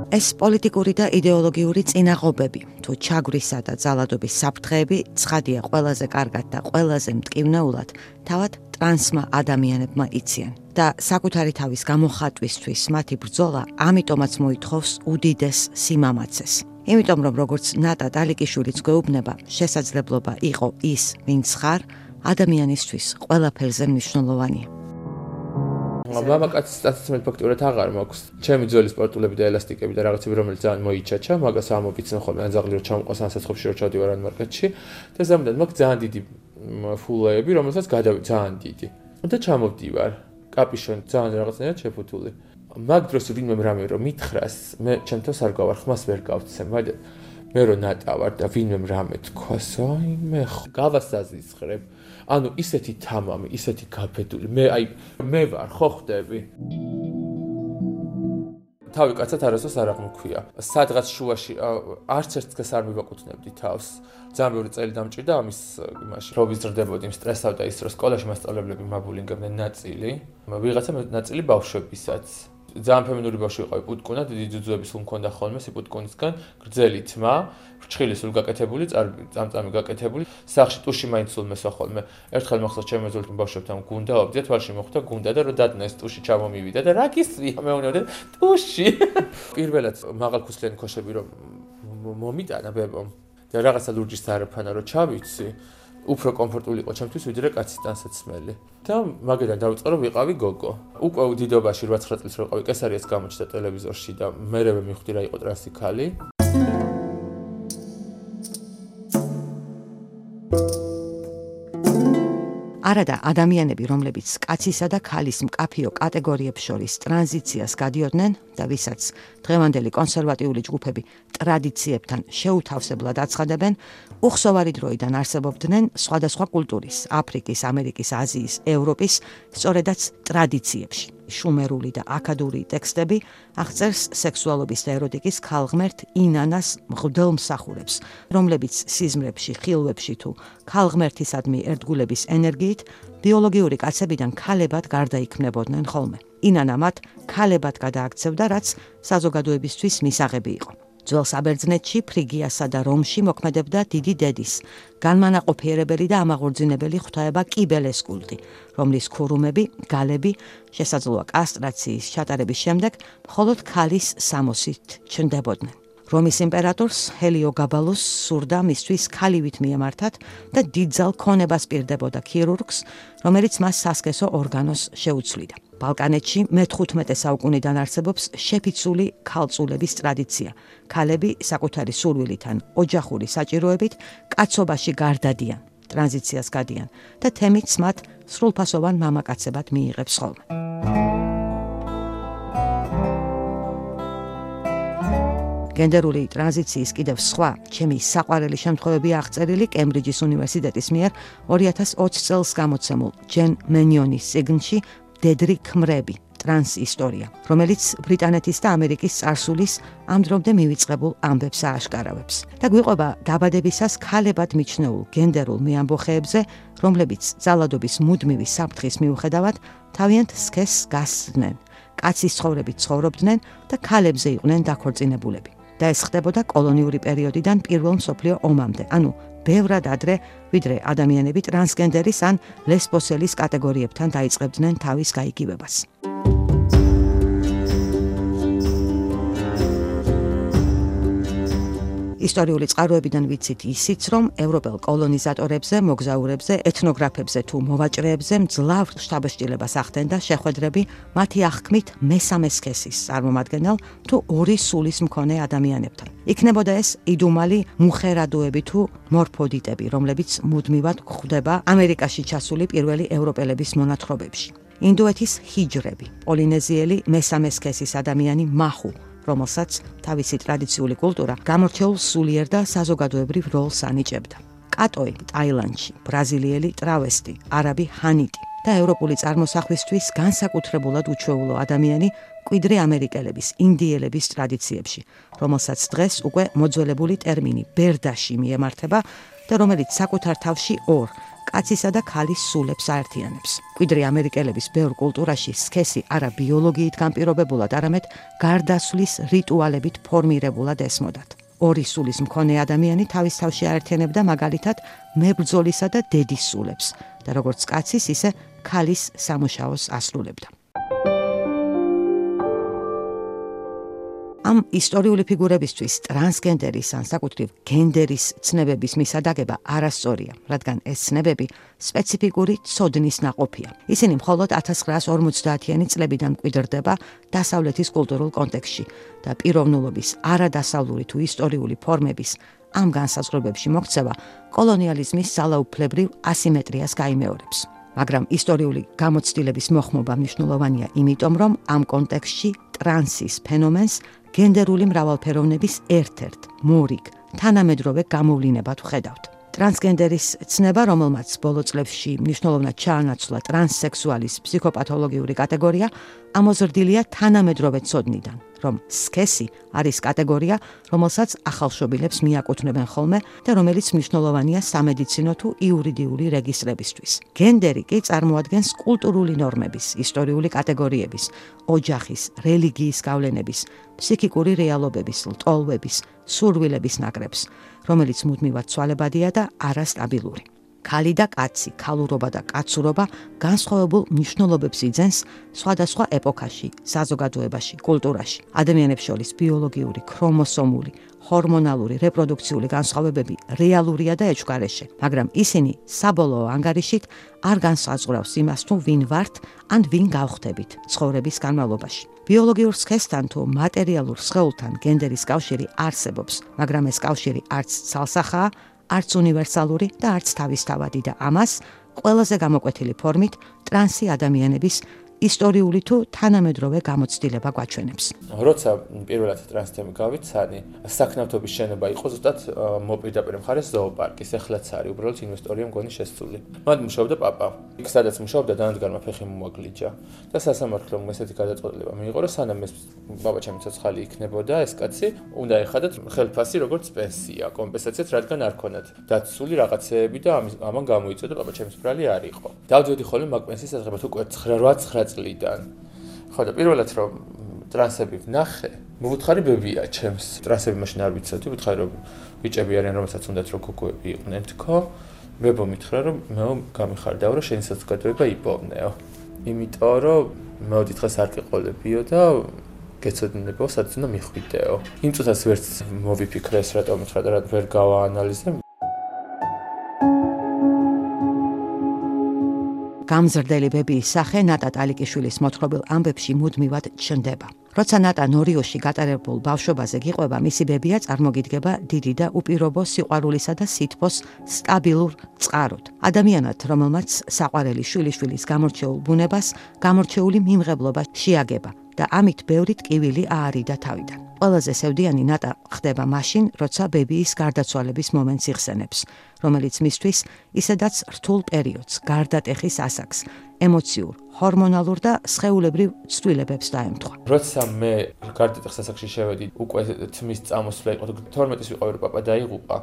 ეს პოლიტიკური და идеოლოგიური წინაღობები, თუ ჩაგვრისა და ძალადობის საფრთხეები ცხადია ყველაზე კარგად და ყველაზე მტკივნეულად თავად ტრანსმა ადამიანებმა იციან და საკუთარი თავის გამოხატვისთვის მათი ბრძოლა ამიტომაც მოითხოვს უდიდეს სიმამაცეს. იმიტომ რომ როგორც ნატა დალიკიშვილიც გვეუბნება, შესაძლებლობა იყო ის, ვინც ხარ, ადამიანისთვის ყველაფერზე მნიშვნელოვანია. მამაკაცის სტატუსმეთ ფაქტურად აღარ მაქვს. ჩემი ძველი სპორტულები და ელასტიკები და რაღაცები რომელიც ძალიან მოიჩაჩა, მაგას ამობიცნე ხოლმე ან ზაღლირო ჩამყვას ან საცხობში რო ჩავდივარ ან მარკეტში და ზამთრად მაქვს ძალიან დიდი ფულეები, რომელსაც გადავი ძალიან დიდი. და ჩამოვდივარ. კაპიშონი ძალიან რაღაცნაირად შეფუთული. მაგ დროს ვინმე რამე რომ მითხრას, მე ჩემთვის არ გავარ, ხმას ვერ გავცემ, მაგრამ მე რო ნატავარ და ვინმე რამე თქვას, აი მე გავასაზისხრებ. ანუ ისეთი თამამი, ისეთი გაფეთული, მე აი მე ვარ, ხო ხდები? თავი კაცად არასოს არ აღმოქვია. სადღაც შუაში არც ერთ დღეს არ მივაკუთვნებდი თავს. ძალიან ბევრი წელი დამჭირდა ამის იმაში. პრობის ზრდებოდი, სტრესავდა ის, რომ სკოლაში მასწავლებლები მაბულინგებდნენ ნაწილი. ვიღაცა ნაწილი ბავშვებისაც. ძალიან ფემინური ბავშვი ვიყავი პუტკუნა, დიდი ძუძუების სულ მქონდა ხოლმე სიპუტკუნისგან, გრძელი თმა, ფრჩხილი სულ გაკეთებული, წამწამი გაკეთებული, სახში ტუში მაინც სულ მესვა ხოლმე. ერთხელ მოხდა ჩემო ზოლტ ბავშვებთან გუნდა, ობდია თვალში მოხვდა გუნდა და რო დადნა ეს ტუში ჩამომივიდა და რა გისვია მეუბნებოდა ტუში. პირველად მაღალქუსლიანი ქოშები რომ მომიტანა ბებომ და რაღაცა ლურჯის თარაფანა რო ჩავიცი. უფრო კომფორტული იყო ჩემთვის ვიდრე კაცის დასაცმელი. და მაგედან დავიწყე რომ ვიყავი გოგო. უკვე დიდობაში 8-9 წელს რო ვიყავი კესარიას გამოჩნდა ტელევიზორში და მერევე მივხვდი რა იყო ტრანსიკალი. არადა ადამიანები, რომლებიც კაცისა და ქალის მკაფიო კატეგორიებს შორის ტრანზიციას გადიოდნენ და ვისაც დღევანდელი კონსერვატიული ჯგუფები ტრადიციებთან შეუთავსებლად აცხადებენ, უხსოვარი დროიდან არსებობდნენ სხვადასხვა კულტურის, აფრიკის, ამერიკის, აზიის, ევროპის, სწორედაც ტრადიციებში. შუმერული და აკადური ტექსტები აღწერს სექსუალობის და ეროტიკის ქალღმერთ ინანას მღვდელ მსახურებს, რომლებიც სიზმრებში, ხილვებში თუ ქალღმერთისადმი ერთგულების ენერგიით ბიოლოგიური კაცებიდან ქალებად გარდაიქმნებოდნენ ხოლმე. ინანა მათ ქალებად გადააქცევდა, რაც საზოგადოებისთვის მისაღები იყო. ძველ საბერძნეთში, ფრიგიასა და რომში მოქმედებდა დიდი დედის, განმანაყოფიერებელი და ამაღორძინებელი ღვთაება კიბელეს კულტი, რომლის ქურუმები, გალები შესაძლოა კასტრაციის ჩატარების შემდეგ მხოლოდ ქალის სამოსით ჩნდებოდნენ. რომის იმპერატორს ჰელიო გაბალოს სურდა მისთვის ქალივით მიემართათ და დიდძალ ქონებას პირდებოდა ქირურგს, რომელიც მას სასქესო ორგანოს შეუცვლიდა. ბალკანეთში მე-15 საუკუნიდან არსებობს შეფიცული ქალწულების ტრადიცია. ქალები საკუთარი სურვილითან, ოჯახური საჭიროებით კაცობაში გარდადიან, ტრანზიციას გადიან და თემიც მათ სრულფასოვან მამაკაცებად მიიღებს ხოლმე. გენდერული ტრანზიციის კიდევ სხვა ჩემი საყვარელი შემთხვევებია აღწერილი კემბრიჯის უნივერსიტეტის მიერ 2020 წელს გამოცემულ ჯენ მენიონის წიგნში დედრი ქმრები ტრანს ისტორია, რომელიც ბრიტანეთის და ამერიკის წარსულის ამდრომდე მივიწყებულ ამბებს ააშკარავებს და გვიყვება დაბადებისას ქალებად მიჩნეულ გენდერულ მეამბოხეებზე, რომლებიც ძალადობის მუდმივი საფრთხის მიუხედავად თავიანთ სქესს გასცდნენ, კაცის ცხოვრებით ცხოვრობდნენ და ქალებზე იყვნენ დაქორწინებულები. და ეს ხდებოდა კოლონიური პერიოდიდან პირველ მსოფლიო ომამდე. ანუ ბევრად ადრე, ვიდრე ადამიანები ტრანსგენდერის ან ლესბოსელის კატეგორიებთან დაიწყებდნენ თავის გაიგივებას. ისტორიული წყაროებიდან ვიცით ისიც, რომ ევროპელ კოლონიზატორებზე, მოგზაურებზე, ეთნოგრაფებზე თუ მოვაჭრეებზე მძლავ შტაბეშტილებას ახდენდა შეხვედრები მათი აღქმით მესამე სქესის წარმომადგენელ თუ ორი სულის მქონე ადამიანებთან. იქნებოდა ეს იდუმალი მუხერადოები თუ მორფოდიტები, რომლებიც მუდმივად გვხვდება ამერიკაში ჩასული პირველი ევროპელების მონათხრობებში. ინდოეთის ჰიჯრები, პოლინეზიელი მესამე სქესის ადამიანი მაჰუ რომელსაც თავისი ტრადიციული კულტურა გამორჩეულ სულიერ და საზოგადოებრივ როლს ანიჭებდა. კატოი ტაილანდში, ბრაზილიელი ტრავესტი, არაბი ჰანიტი და ევროპული წარმოსახვისთვის განსაკუთრებულად უჩვეულო ადამიანი კვიდრი ამერიკელების, ინდიელების ტრადიციებში, რომელსაც დღეს უკვე მოძველებული ტერმინი ბერდაში მიემართება და რომელიც საკუთარ თავში ორ კაცისა და ქალის სულებს აერთიანებს. კვიდრი ამერიკელების ბევრ კულტურაში სქესი არა ბიოლოგიით განპირობებულად, არამედ გარდასვლის რიტუალებით ფორმირებულად ესმოდათ. ორი სულის მქონე ადამიანი თავის თავში აერთიანებდა მაგალითად მებრძოლისა და დედის სულებს და როგორც კაცის, ისე ქალის სამუშაოს ასრულებდა. ამ ისტორიული ფიგურებისთვის ტრანსგენდერის ან საკუთრივ გენდერის ცნებების მისადაგება არასწორია, რადგან ეს ცნებები სპეციფიკური ცოდნის ناყოფია. ისინი მხოლოდ 1950-იანი წლებიდან მკვიდრდება დასავლეთის კულტურულ კონტექსში და პიროვნულობის არადასავლური თუ ისტორიული ფორმების ამ განსაზღვრებებში მოქცევა კოლონიალიზმის ძალაუფლებრივ ასიმეტრიას გაიმეორებს. მაგრამ ისტორიული გამოცდილების მოხმობა მნიშვნელოვანია, იმიტომ რომ ამ კონტექსში ტრანსის ფენომენს გენდერული მრავალფეროვნების ერთ-ერთ მორიგ თანამედროვე გამოვლინებად ვხედავთ. ტრანსგენდერის ცნება, რომელმაც ბოლო წლებში მნიშვნელოვნად ჩაანაცვლა ტრანსსექსუალის ფსიქოპათოლოგიური კატეგორია, ამოზრდილია თანამედროვე ცოდნიდან. რომ სქესი არის კატეგორია, რომელსაც ახალშობილებს მიაკუთვნებენ ხოლმე და რომელიც მნიშვნელოვანია სამედიცინო თუ იურიდიული რეგისტრებისთვის. გენდერი კი წარმოადგენს კულტურული ნორმების, ისტორიული კატეგორიების, ოჯახის, რელიგიის გავლენების, ფსიქიკური რეალობების, ლტოლვების, სურვილების ნაკრებს, რომელიც მუდმივად ცვალებადია და არასტაბილური. ქალი და კაცი, ქალურობა და კაცურობა განსხვავებულ მნიშვნელობებს იძენს სხვადასხვა ეპოქაში, საზოგადოებაში, კულტურაში. ადამიანებს შორის ბიოლოგიური, ქრომოსომული, ჰორმონალური, რეპროდუქციული განსხვავებები რეალურია და ეჭვგარეშე, მაგრამ ისინი საბოლოო ანგარიშით არ განსაზღვრავს იმას, თუ ვინ ვართ ან ვინ გავხდებით ცხოვრების განმავლობაში. ბიოლოგიურ სქესთან თუ მატერიალურ სხეულთან გენდერის კავშირი არსებობს, მაგრამ ეს კავშირი არც ცალსახაა, არც უნივერსალური და არც თავისთავადი და ამას ყველაზე გამოკვეთილი ფორმით ტრანსი ადამიანების ისტორიული თუ თანამედროვე გამოცდილება გვაჩვენებს. როცა პირველად ტრანსთემი გავიცანი, საქნავთობის შენობა იყო ზუსტად მოპირდაპირ მხარეს ზოოპარკის, ეხლაც არის უბრალოდ ინვესტორია მგონი შესწული. მად მუშაობდა პაპა. იქ სადაც მუშაობდა დანადგარმა ფეხი მომაგლიჯა და სასამართლომ ესეთი გადაწყვეტილება მიიღო, რომ სანამ ეს ბაბაჩემი ცოცხალი იქნებოდა, ეს კაცი უნდა ეხადათ ხელფასი როგორც პენსია, კომპენსაციაც რადგან არ ქონათ. დაცული რაღაცეები და ამან გამოიწოდა ბაბაჩემის ბრალი არ იყო. დავდიოდი ხოლმე მაგ პენსიის საზღებად უკვე 9-8 წლიდან. ხო და პირველად რომ ტრანსები ვნახე, მოვუთხარი ბებია ჩემს. ტრანსები მაშინ არ ვიცოდი, ვუთხარი რომ ბიჭები არიან, რომელსაც უნდათ რომ კუკუები იყვნენ თქო. მებო მითხრა რომ მე გამიხარდაო რომ შენი საზოგადოება იპოვნეო. იმიტომ რომ მეოდი დღეს არ ყიყოლებიო და გეცოდინებო სადაც უნდა მიხვიდეო. იმ წუთას ვერც მოვიფიქრე ეს რატომ მითხრა და რა ვერ გავაანალიზე. გამზრდელი ბებიის სახე ნატა ტალიკიშვილის მოთხრობილ ამბებში მუდმივად ჩნდება. როცა ნატა ნორიოში გატარებულ ბავშვობაზე გიყვება, მისი ბებია წარმოგიდგება დიდი და უპირობო სიყვარულისა და სითბოს სტაბილურ წყაროდ. ადამიანად, რომელმაც საყვარელი შვილიშვილის გამორჩეულ ბუნებას, გამორჩეული მიმღებლობა შეაგება და ამით ბევრი ტკივილი აარიდა თავიდან. ყველაზე სევდიანი ნატა ხდება მაშინ, როცა ბებიის გარდაცვალების მომენტს იხსენებს, რომელიც მისთვის ისედაც რთულ პერიოდს, გარდატეხის ასაკს, ემოციურ, ჰორმონალურ და სხეულებრივ ცვლილებებს დაემთხვა. როცა მე გარდატეხის ასაკში შევედი, უკვე თმის წამოსვლა იყო, 12-ის ვიყავი პაპა დაიღუპა,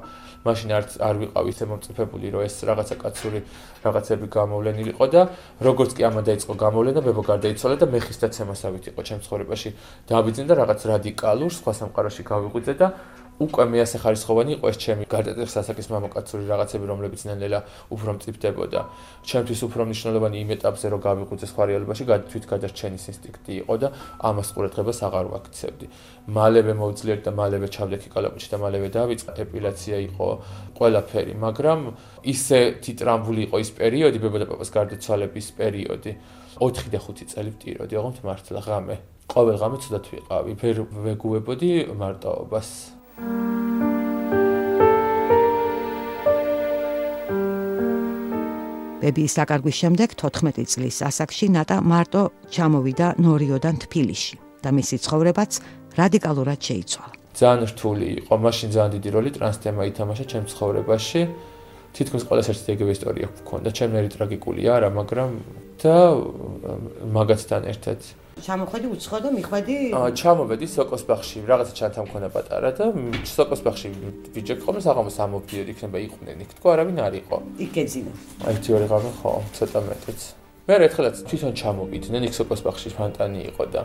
მაშინ არ არ ვიყავი ისე მომწიფებული, რომ ეს რაღაცა კაცური რაღაცები გამოვლენილიყო და როგორც კი ამა დაიწყო გამოვლენა, ბებო გარდაიცვალა და მე ხის დაცემასავით იყო ჩემ ცხოვრებაში. დავიძინე და რაღაც რადიკალურ სხვა სამყაროში გავიღვიძე და უკვე მე ასე ხარისხოვანი იყო ეს ჩემი გარდატეხის ასაკის მამაკაცური რაღაცები, რომლებიც ნელ-ნელა უფრო მწიფდებოდა. ჩემთვის უფრო მნიშვნელოვანი იმ ეტაპზე რომ გავიღვიძე სხვა რეალობაში, თვით გადარჩენის ინსტინქტი იყო და ამას ყურადღებას აღარ ვაქცევდი. მალევე მოვძლიერდი და მალევე ჩავდექი კალაპუჩი და მალევე დავიწყე ეპილაცია იყო ყველაფერი, მაგრამ ისე თიტრამბული იყო ის პერიოდი, ბებო და პაპას გარდაცვალების პერიოდი. 4 და 5 წელი ვტიროდი, ოღონდ მართლა ღამე. ყოველ ღამე ცუდად ვიყავი, ვერ ვეგუებოდი მარტოობას. ბებიის დაკარგვის შემდეგ 14 წლის ასაკში ნატა მარტო ჩამოვიდა ნორიოდან თბილისში და მისი ცხოვრებაც რადიკალურად შეიცვალა. ძალიან რთული იყო, მაშინ ძალიან დიდი როლი ტრანსთემა ითამაშა ჩემს ცხოვრებაში. თითქოს ყველას ერთი ეგრევე ისტორია გქონდა, ჩემი ტრაგიკულია არა, მაგრამ და მაგათთან ერთად. ჩამოხვედი უცხო და მიხვედი? აა ჩამოვედი სოკოსბახში რაღაცა ჩანთა მქონა პატარა და სოკოსბახში ბიჭები ხომ საღამოს ამოვდიოდი იქნება იყვნენ. იქ თქო არავინ არ იყო. იქ ეძინა აი თიორი ღამე ხო ცოტა მეტიც მე ერთხელაც თვითონ ჩამოვიდნენ იქ სოკოსბახში ფანტანი იყო და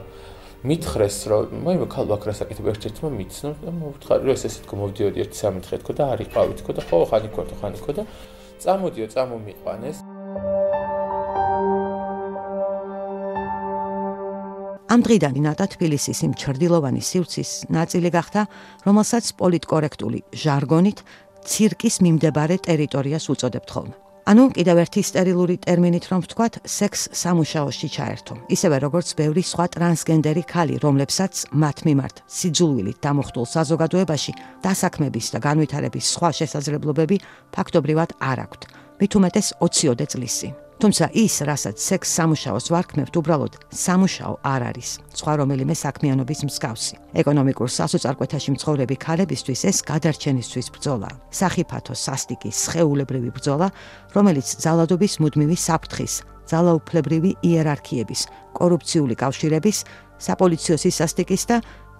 მითხრეს რომ მე ქალბაქ რასაკეთებ ერთ-ერთმა მიცნო და მოვთხარი რომ ეს ესე თქო მოვდიოდი ერთი სამი დღე თქო და არ იყავი თქო და ხო ხანი ქო ხანი ქო და წამოდიო წამომიყვანეს ამ დღიდან ნატა თბილისის იმ ჩრდილოვანი სივრცის ნაწილი გახდა, რომელსაც პოლიტკორექტული ჟარგონით ცირკის მიმდებარე ტერიტორიას უწოდებთ ხოლმე. ანუ კიდევ ერთი სტერილური ტერმინით რომ ვთქვათ, სექს სამუშაოში ჩაერთო. ისევე როგორც ბევრი სხვა ტრანსგენდერი ქალი, რომლებსაც მათ მიმართ სიძულვილით დამოხტულ საზოგადოებაში დასაქმების და განვითარების სხვა შესაძლებლობები ფაქტობრივად არ აქვთ. მით უმეტეს 20-ოდე წლისი. თუმცა ის, რასაც სექს სამუშაოს ვარქმევთ, უბრალოდ სამუშაო არ არის. სხვა რომელიმე საქმიანობის მსგავსი. ეკონომიკურ სასოწარკვეთაში მცხოვრები ქალებისთვის ეს გადარჩენისთვის ბრძოლა. სახიფათო სასტიკი, სხეულებრივი ბრძოლა, რომელიც ძალადობის მუდმივი საფრთხის, ძალაუფლებრივი იერარქიების, კორუფციული კავშირების, საპოლიციო სასტიკის და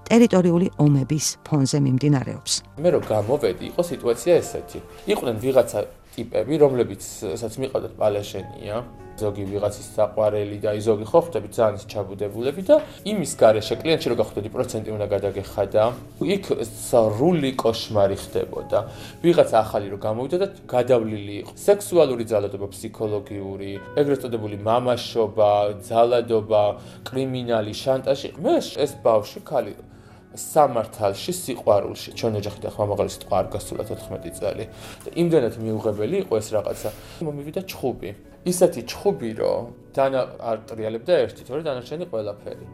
ტერიტორიული ომების ფონზე მიმდინარეობს. მე რო გამოვედი, იყო სიტუაცია ესეთი. იყვნენ ვიღაცა ტიპები, რომლებიც ესაც მიყავდათ პალაშენია, ზოგი ვიღაცის საყვარელი და აი ზოგი ხო ხდები ძალიან ჩაბუდებულები და იმის გარეშე კლიენტში რო გახვდები პროცენტი უნდა გადაგეხადა იქ სრული кошмари ხდებოდა. ვიღაც ახალი რო გამოვიდა და გადავლილი იყო. სექსუალური ძალადობა ფსიქოლოგიური ეგრეთ წოდებული მამაშობა ძალადობა კრიმინალი შანტაჟი მე ეს ბავში ქალი სამართალში სიყვარულში. ჩვენ ოჯახი და ხმამაღალი სიტყვა არ გასულა 14 წელი. და იმდენად მიუღებელი იყო ეს რაღაცა. მომივიდა ჩხუბი. ისეთი ჩხუბი რომ დანა არ ტრიალებდა ერთი თორე დანარჩენი ყველაფერი.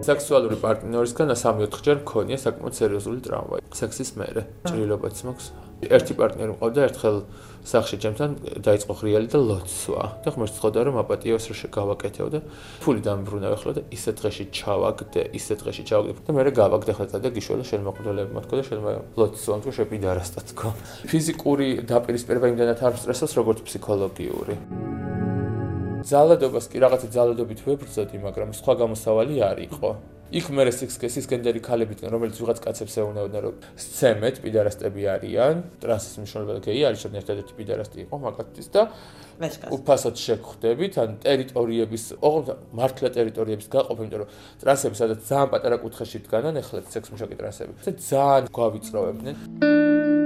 სექსუალური პარტნიორისგან 3-4 ჯერ მქონია საკმაოდ სერიოზული ტრავმა. სექსის მერე. ჭრილობაც მაქვს. ერთი პარტნიორი მყავდა, ერთხელ სახში ჩემთან დაიწყო ხრიალი და ლოცვა. და ხმერს ცხოდა რომ აპატიოს რა შეგავაკეთებ და ფული დამბრუნა ახლა და ისე დღეში ჩავაგდე, ისე დღეში ჩავაგდე და მე გავაგდე ხლა და გიშველა შენ მოყდოლები მათქო და შენ ლოცვა თუ შეპიდარასტა თქო. ფიზიკური დაპირისპირება იმდანაც არ სტრესოს როგორც ფსიქოლოგიური. ძალადობას კი რაღაცა ძალადობით ვებრძოდი, მაგრამ სხვა გამოსავალი არ იყო. იქ მე სიქსკესის გენდერი ქალებიდან, რომელიც ვიღაც კაცებს ეუნებოდნენ, რომ სცემეთ, პიდარასტები არიან, ტრანსის მნიშვნელობა გეი არის, რომ ერთადერთი პიდარასტი იყო მაგათთვის და უფასოდ შეგხვდებით, ან ტერიტორიების, ოღონდ მართლა ტერიტორიების გაყოფა, იმიტომ რომ ტრანსები სადაც ძალიან პატარა კუთხეში დგანან, ეხლა სექს მუშაკი ტრანსები. და ძალიან გვავიწროვებდნენ.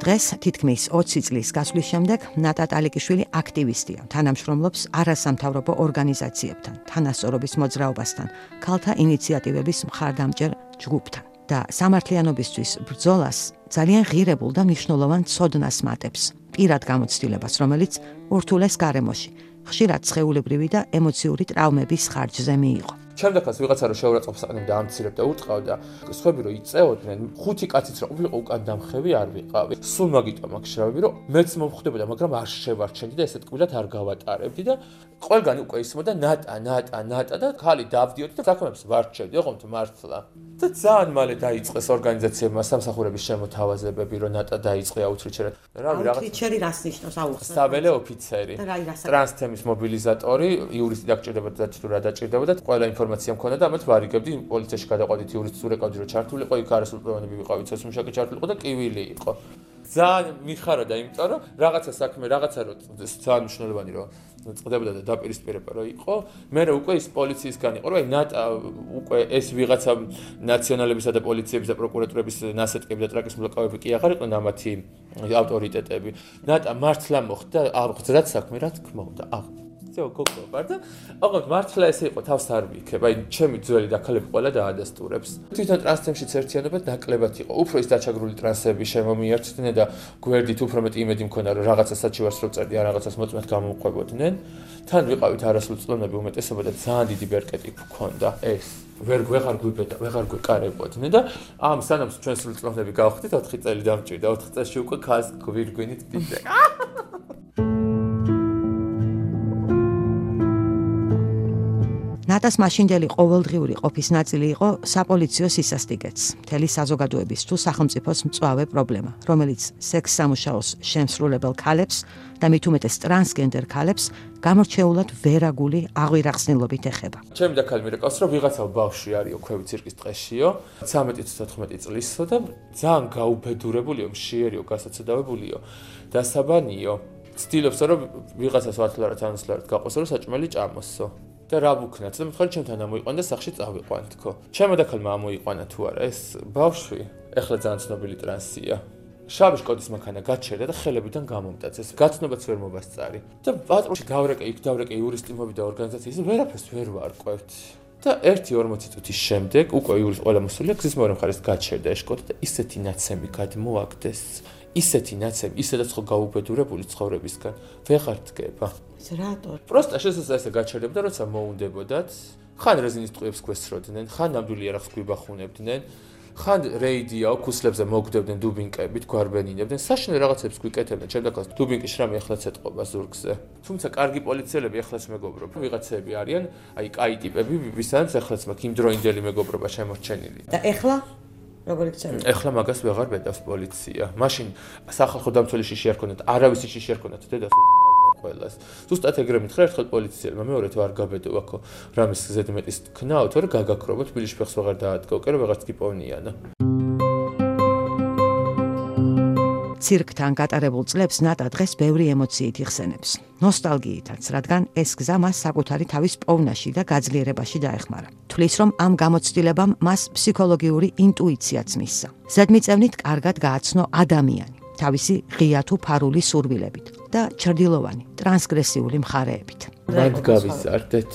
დღეს თითქმის 20 წლის გასვლის შემდეგ ნატა ტალიკიშვილი აქტივისტია, თანამშრომლობს არასამთავრობო ორგანიზაციებთან, თანასწორობის მოძრაობასთან, ქალთა ინიციატივების მხარდამჭერ ჯგუფთან და სამართლიანობისთვის ბრძოლას ძალიან ღირებულ და მნიშვნელოვან ცოდნას მატებს, პირად გამოცდილებას, რომელიც ურთულეს გარემოში, ხშირად შეულებრივი და ემოციური ტრავმების ხარჯზე მიიღო. შემდეგაც ვიღაცა რო შეურაცხყოფს აყენებ და ამცირებ და უტყავ და სხვები რო იწეოდნენ, ხუთი კაციც რო ყოფილიყო უკან დამხევი არ ვიყავი. სულ მაგიტო მაგ შრავები რომ მეც მომხვდებოდა, მაგრამ არ შევარჩენდი და ესეთ კვილად არ გავატარებდი და ყველგან უკვე ისმოდა ნატა, ნატა, ნატა და ხალი დავდიოდი და საქმეებს ვარჩევდი, ოღონდ მართლა. და ძალიან მალე დაიწყეს ორგანიზაციებმა სამსახურების შემოთავაზებები, რომ ნატა დაიწყე აუთრიჩერად. რავი, რაღაც აუთრიჩერი რას ნიშნავს აუხსნა? საბელე ოფიცერი. ტრანსთემის მობილიზატორი, იურისტი დაგჭირდებოდა და თუ რა დაჭირდებოდა, ყველა ინფორმაცია მქონდა და ამათ ვარიგებდი პოლიციაში გადაყვადით იურისტს ურეკავდი რომ ჩართულიყო, იქ არასრულპლანები ვიყავით, სოციმშაკი ჩართულიყო და კივილი იყო. ძალიან მიხარდა, იმიტომ რომ რაღაცა საქმე, რაღაცა რო ძალიან მნიშვნელოვანი რო წდებოდა და დაპირისპირება რო იყო, მე რა უკვე ის პოლიციისგან იყო, რომ აი ნატა უკვე ეს ვიღაცა ნაციონალებისა და პოლიციების და პროკურატურების ნასეტკები და ტრაკის მოლაკავები კი აღარ იყვნენ ამათი ავტორიტეტები. ნატა მართლა მოხდა აღძრად საქმე, რა თქმა უნდა, აღ ძო გოგო ვარ და ოღონდ მართლა ესე იყო თავს არ ვიქებ. აი ჩემი ძველი დაქალები ყველა დაადასტურებს. თვითონ ტრანსფერშიც ერთიანობა დაკლებად იყო. უფრო ის დაჩაგრული ტრანსები შემომიერთდნენ და გვერდით უფრო მეტი იმედი მქონდა რომ რაღაცა საჩივარს რო წერდი ან რაღაცას მოწმეთ გამომყვებოდნენ თან ვიყავით არასრულ წლონები უმეტესობა და ძალიან დიდი ბერკეტი გქონდა. ეს. ვერ ვეღარ გვიბედა, ვეღარ გვეკარებოდნენ და ამ სანამ ჩვენ სრულ წლოვნები გავხდით 4 წელი დამჭირდა, 4 წელში უკვე ქას გვირგვინით დიდე. ნატას მაშინდელი ყოველდღიური ყოფის ნაწილი იყო საპოლიციო სისასტიკეც, მთელი საზოგადოების თუ სახელმწიფოს მწვავე პრობლემა, რომელიც სექს სამუშაოს შემსრულებელ ქალებს და მით უმეტეს ტრანსგენდერ ქალებს გამორჩეულად ვერაგული აღვირახსნილობით ეხება. ჩემი და ქალი მირეკავს, რომ ვიღაცა ბავშვი არისო ქვევი ცირკის ტყეშიო, 13-14 წლისო და ძალიან გაუბედურებულიო, მშიერიო, გასაცდავებულიო, დასაბანიო. ცდილობს რომ ვიღაცას ვართლარად ანსლარად გაყოსო, რომ საჭმელი ჭამოსო. და რა ვუქნათ? და მითხარ ჩემთან ამოიყვან და სახში წავიყვან თქო. ჩემო და ქალმა ამოიყვანა თუ არა? ეს ბავშვი ეხლა ძალიან ცნობილი ტრანსია. შავი შკოდის მანქანა გაჩერდა და ხელებიდან გამომტაცეს გაცნობაც ვერ მობასწარი და პატრონში დავრეკე იქ დავრეკე იურისტი მოვიდა ორგანიზაციის ვერაფერს ვერ ვარკვევთ. და 1-40 წუთის შემდეგ უკვე იურის ყველა მოსულია გზის მეორე მხარეს გაჩერდა ეს შკოდი და ისეთი ნაცემი გადმოაგდეს. ისეთი ნაცემი ისედაც ხო გაუბედურებული ცხოვრებისგან. ვეღარ დგება რატო? პროსტა შესაძლოა ესე გაჩერდებოდა, როცა მოუნდებოდათ. ხან რეზინის ტყუებს გვესროდნენ, ხან ნამდვილი არახს გვიბახუნებდნენ, ხან რეიდიაო ქუსლებზე მოგდებდნენ დუბინკებით, გვარბენინებდნენ, საშინე რაღაცებს გვიკეთებდნენ, ჩემდაკაც დუბინკი შრამი ახლაც ეთყობა ზურგზე. თუმცა კარგი პოლიციელები ახლაც მეგობრობ, ვიღაცები არიან, აი კაი ტიპები, ვისაც ახლაც მაქვს იმ დროინდელი მეგობრობა შემორჩენილი. და ეხლა როგორი გწევრი? ეხლა მაგას ვეღარ ბედავს პოლიცია. მაშინ სახალხო დამცველი შიში არ ქონდათ, არავის შიში არ ქონდათ დედას. ყველას. ზუსტად ეგრე მითხრა ერთხელ პოლიციელმა, მეორე თუ არ გაბედო აქო რამის ზედმეტის თქნაო, თორე გაგაქრობოთ თბილისში ფეხს ვეღარ დაადგო, კერო ვეღარც კი პოვნიანა. ცირკთან გატარებულ წლებს ნატა დღეს ბევრი ემოციით იხსენებს. ნოსტალგიითაც, რადგან ეს გზა მას საკუთარი თავის პოვნაში და გაძლიერებაში დაეხმარა. თulis რომ ამ გამოცდილებამ მას ფსიქოლოგიური ინტუიციაც მისცა. ზედმიწევნით კარგად გააცნო ადამიანი. თავისი ღია თუ ფარული სურვილებით და ჩრდილოვანი ტრანსგრესიული მხარეებით. მაგ გავიზარდეთ.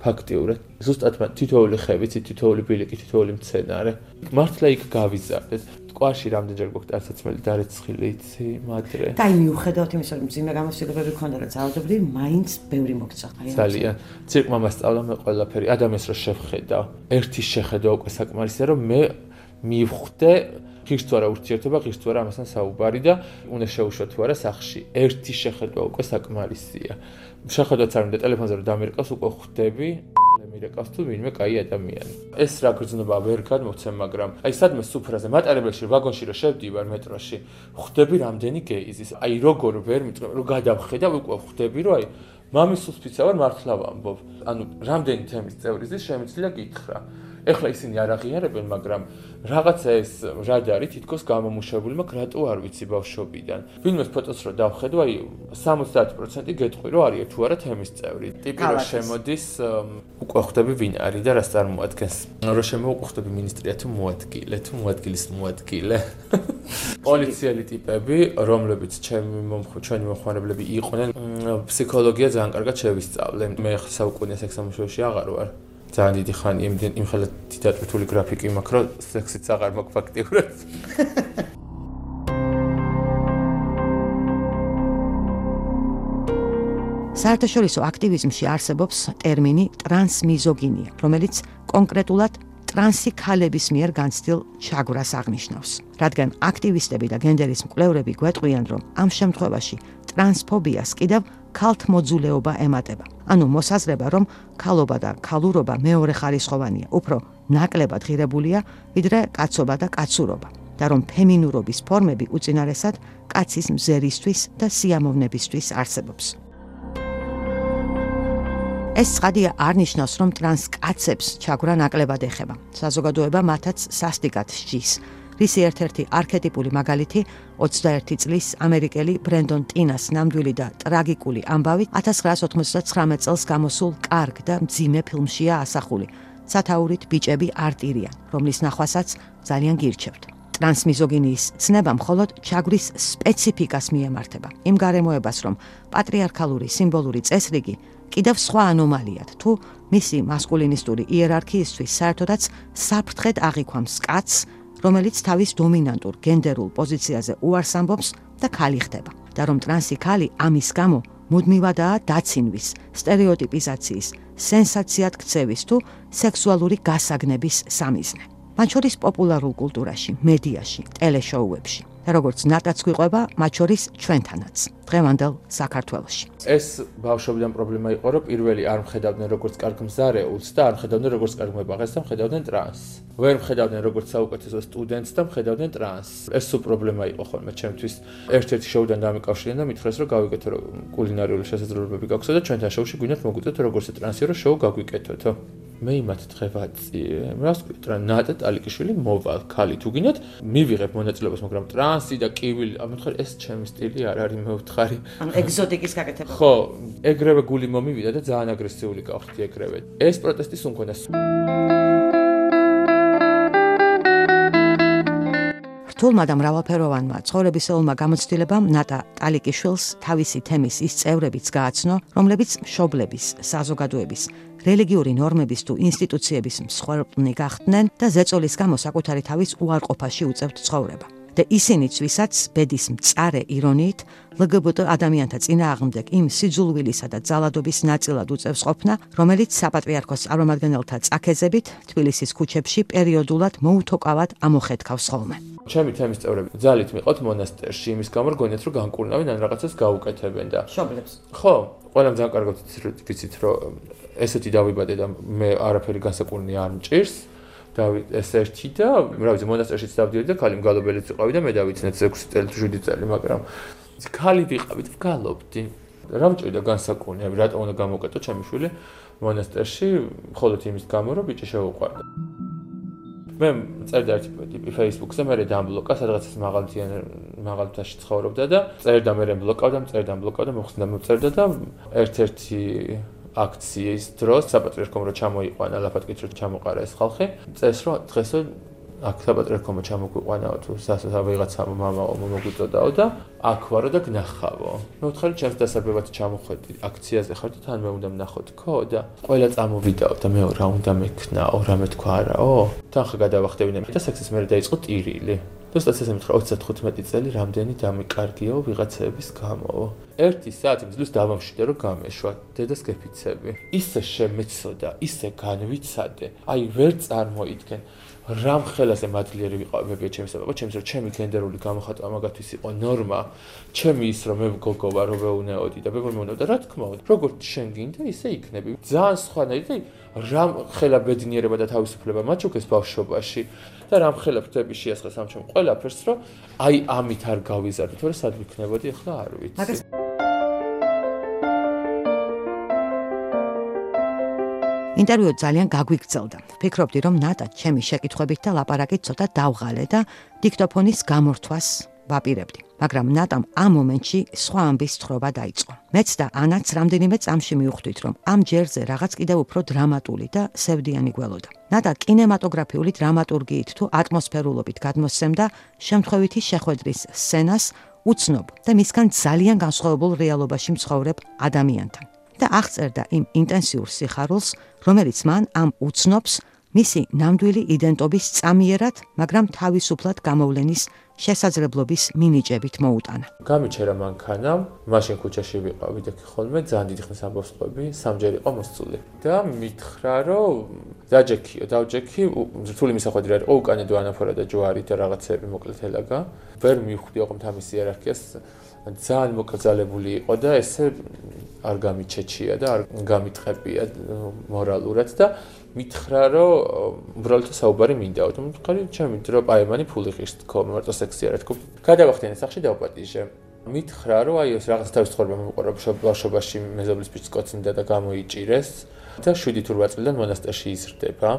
ფაქტიურად, ზუსტად თითოეული ხევი, თითოეული ბილიკი, თითოეული მცენარე, მართლა იქ გავიზარდეთ. ყვაში რამდენჯერ გვაქვს არცაცმელი დარეცხილი იცი, მადრე. და მიუხედავთ იმისა, რომ ძიმე გამოსილობები ქონდა და ძალადობრივი, მაინც ბევრი მოგცა. ძალიან. ცირკმა მასწავლა მე ყველაფერი, ადამიანს რო შევხედა, ერთი შეხედა უკვე საკმარისია, რომ მე მივხვდე ღირს თუ არა ურთიერთობა, ღირს თუ არა ამასთან საუბარი და უნდა შეუშვა თუ არა სახში. ერთი შეხედვა უკვე საკმარისია. შეხედვაც არ უნდა ტელეფონზე რომ დამერყავს უკვე ხვდები მირეკავს თუ ვინმე კაი ადამიანი. ეს რა გრძნობა ვერ გადმოცემ, მაგრამ აი სადმე სუფრაზე მატარებელში ვაგონში რომ შევდივარ მეტროში, ხვდები რამდენი გეიზის. აი როგორ ვერ მიწვე, რომ გადავხედა უკვე ხვდები, რომ აი მამის სუსპიცა ვარ მართლა ვამბობ. ანუ რამდენი თემის წევრიზის შემიძლია გითხრა. ეხლა ისინი არ აღიარებენ, მაგრამ რაღაცა ეს რადარი თითქოს გამომუშავებული, მაგრამ რატო არ ვიცი ბავშვობიდან. ვინმეს ფოტოს რო დავხედო, აი 70% გეტყვი რომ არის თუ არა თემის წევრი. ტიპი რო შემოდის, უკვე ხვდები ვინ არის და რას წარმოადგენს. რო შემოუყვხდები მინისტრია თუ მოადგილე, თუ მოადგილის მოადგილე. პოლიციელი ტიპები, რომლებიც ჩემი მომხ ჩვენი მომხმარებლები იყვნენ, ფსიქოლოგია ძალიან კარგად შევისწავლე. მე საუკუნე სექსამუშაოში აღარ ვარ. ძალიან დიდი ხანი იმდენ იმ ხელა დიდატვირთული გრაფიკი მაქვს რომ სექსიც აღარ მაქვს ფაქტიურად საერთაშორისო აქტივიზმში არსებობს ტერმინი ტრანსმიზოგინია, რომელიც კონკრეტულად ტრანსი ქალების მიერ განცდილ ჩაგვრას აღნიშნავს. რადგან აქტივისტები და გენდერის მკვლევრები გვეტყვიან, რომ ამ შემთხვევაში ტრანსფობიას კიდევ ქალთ მოძულეობა ემატება. ანუ მოსაზრება, რომ ქალობა და ქალურობა მეორე ხარისხოვანია, უფრო ნაკლებად ღირებულია, ვიდრე კაცობა და კაცურობა. და რომ ფემინურობის ფორმები უწინარესად კაცის მზერისთვის და სიამოვნებისთვის არსებობს. ეს ცხადია არნიშნავს, რომ ტრანს კაცებს ჩაგვრა ნაკლებად ეხება. საზოგადოება მათაც სასტიკად სჯის. რისი ერთ-ერთი არქეტიპული მაგალითი 21 წლის ამერიკელი ბრენდონ ტინას ნამდვილი და ტრაგიკული ამბავი 1999 წელს გამოსულ კარგ და მძიმე ფილმშია ასახული. სათაურით ბიჭები არტირიან, რომლის ნახვასაც ძალიან გირჩევთ. ტრანსმიზოგინიის ცნება მხოლოდ ჩაგვრის სპეციფიკას მიემართება. იმ გარემოებას, რომ პატრიარქალური სიმბოლური წესრიგი კიდევ სხვა ანომალიად თუ მისი მასკულინისტური იერარქიისთვის საერთოდაც საფრთხედ აღიქვამს კაცს რომელიც თავის დომინანტურ გენდერულ პოზიციაზე უარს ამბობს და ქალი ხდება და რომ ტრანსი ქალი ამის გამო მუდმივადაა დაცინვის, стереოტიპიზაციის, სენსაციად ქცევის თუ სექსუალური გასაგნების სამიზნე. მათ შორის პოპულარულ კულტურაში, მედიაში, ტელეშოუებში. და როგორც ნატაც გვიყვება, მათ შორის ჩვენთანაც, დღევანდელ საქართველოში. ეს ბავშვობიდან პრობლემა იყო, რომ პირველი არ მხედავდნენ როგორც კარგ მზარეულს და არ მხედავდნენ როგორც კარგ მებაღეს და მხედავდნენ ტრანს. ვერ მხედავდნენ როგორც საუკეთესო სტუდენტს და მხედავდნენ ტრანს. ეს სულ პრობლემა იყო ხოლმე ჩემთვის. ერთ-ერთი შოუდან დამიკავშირდნენ და მითხრეს, რომ გავიკეთო კულინარიული შესაძლებლობები გაქვსო და ჩვენთან შოუში გვინდათ მოგვიწევთ როგორც ტრანსიო შოუ გაგვიკეთოთო. მე იმათ თხევაცი რას ვქვით რა ნატა ტალიკიშვილი მოვალ ქალი თუ გინდათ მივიღებ მონაწილეობას მაგრამ ტრანსი და კივილი ამეთქარ ეს ჩემი სტილი არ არის მე ვთხარი ან ეგზოტიკის გაკეთება. ხო ეგრევე გული მომივიდა და ძალიან აგრესიული გავხდი ეგრევე. ეს პროტესტი სულ მქონდა. რთულმა და მრავალფეროვანმა ცხოვრებისეულმა გამოცდილებამ ნატა ტალიკიშვილს თავისი თემის ის წევრებიც გააცნო, რომლებიც მშობლების, საზოგადოების, რელიგიური ნორმების თუ ინსტიტუციების მსხვერპლნი გახდნენ და ზეწოლის გამო საკუთარი თავის უარყოფაში უწევთ ცხოვრება. და ისინიც ვისაც ბედის მწარე ირონიით ლგბტ ადამიანთა წინააღმდეგ იმ სიძულვილისა და ძალადობის ნაწილად უწევს ყოფნა, რომელიც საპატრიარქოს წარმომადგენელთა წაქეზებით თბილისის ქუჩებში პერიოდულად მოუთოკავად ამოხეთქავს ხოლმე. ჩემი თემის წევრები ძალით მიყოთ მონასტერში იმის გამო რომ გონიათ რომ განკურნავენ ან რაღაცას გაუკეთებენ და შობლებს. ხო, ყველამ ძალიან კარგად ვიცით რომ ესეთი დავიბადე და მე არაფერი განსაკურნი არ მჭირს. დავით ეს ერთი და რა ვიცი მონასტერშიც დავდიოდი და ქალი მგალობელიც იყავი და მე დავიცნეთ 6 წელი თუ 7 წელი მაგრამ ქალი ვიყავით ვგალობდი რა მჭირდა განსაკუთრებით? რატომ უნდა გამოკეტო ჩემი შვილი მონასტერში? მხოლოდ იმის გამო რომ ბიჭი შეუყვარდა მე წერდა ერთი ტიპი Facebook-ზე მე დამბლოკა სადღაც ეს მაღალთიან მაღალთაში ცხოვრობდა და წერდა მე რემბლოკავდა წერდა მბლოკავდა მოხსნა მოწერდა და ერთ-ერთი აქციის დროს საპატრიარქომ რო ჩამოიყვანა ლაფატკით რო ჩამოყარა ეს ხალხი წეს რო დღესო აქ საპატრიარქომ ჩამოგვიყვანაო თუ სასა ვიღაცა მამაო მომგვიწოდაო და აქ ვარო და გნახავო მე ვთხარი ჩემს დასაბებად ჩამოხვედი აქციაზე ხარ და თან მე უნდა ვნახოთ ხო და ყველა წამოვიდაო და მე რა უნდა მექნაო რა მეთქვა არაო თან ხა გადავახტევინე და სექსის მე დაიწყო ტირილი ზუსტად ესე მითხრა 35 წელი რამდენი დამიკარგიო ვიღაცების გამო. ერთი საათი მძლოს დავამშვიდე რომ გამეშვა დედას გეფიცები. ისე შემეცოდა, ისე განვიცადე. აი ვერ წარმოიდგენ რამ ხელაზე მადლიერი ვიყავები ჩემს აბა ჩემს რომ ჩემი გენდერული გამოხატვა მაგათვის იყო ნორმა. ჩემი ის რომ მე გოგო ვარ რომ ვეუნეოდი და მე მომეუნეოდა რა თქმა უნდა როგორც შენ გინდა ისე იქნები. ძალიან სხვანაირი და რამ ხელა ბედნიერება და თავისუფლება მაჩუქეს ბავშვობაში. და რამ ხელებს ხდები შეასხეს ამ ჩემ ყველაფერს რომ აი ამით არ გავიზარდე თორე სად ვიქნებოდი ახლა არ ვიცი ინტერვიუ ძალიან გაგვიგრძელდა. ფიქრობდი რომ ნატა ჩემი შეკითხვებით და ლაპარაკით ცოტა დავღალე და დიქტოფონის გამორთვას ვაპირებდი. მაგრამ ნატამ ამ მომენტში სხვა ამბის თხრობა დაიწყო. მეც და ანაც რამდენიმე წამში მივხვდით, რომ ამ ჯერზე რაღაც კიდევ უფრო დრამატული და სევდიანი გველოდა. ნატა კინემატოგრაფიული დრამატურგიით თუ ატმოსფერულობით გადმოსცემდა შემთხვევითი შეხვედრის სცენას უცნობ და მისგან ძალიან განსხვავებულ რეალობაში მცხოვრებ ადამიანთან. და აღწერდა იმ ინტენსიურ სიხარულს, რომელიც მან ამ უცნობს მისი ნამდვილი იდენტობის წამიერად, მაგრამ თავისუფლად გამოვლენის შესაძლებლობის მინიჭებით მოუტანა. გამიჩერა მანქანა, მაშინ ქუჩაში ვიყავი და ხოლმე ძალიან დიდი ხნის ამბოსტოები სამჯერ იყო მოსწული და მითხრა რომ დაჯექიო, დავჯექი, რთული მისახვედრი არ იყო უკანედო ანაფორა და ჯვარი და რაღაცეები მოკლეთელაგა. ვერ მივხვდი ოღონდ ამის იერარქიას. ძალიან მოკრძალებული იყო და ესე არ გამიჩეჩია და არ გამიტყებია მორალურად და მითხრა რომ უბრალოდ საუბარი მინდაო და მითხარი ჩემი დრო პაემანი ფული ღირს თქო მარტო სექსი არ თქო გადავახდიან სახში დავაპატიჟე მითხრა რომ აი ეს რაღაც თავის ცხოვრება მომყარა ბავშვობაში მეზობლის ფიცს კოცინდა და გამოიჭირეს და 7-8 წლიდან მონასტერში იზრდება.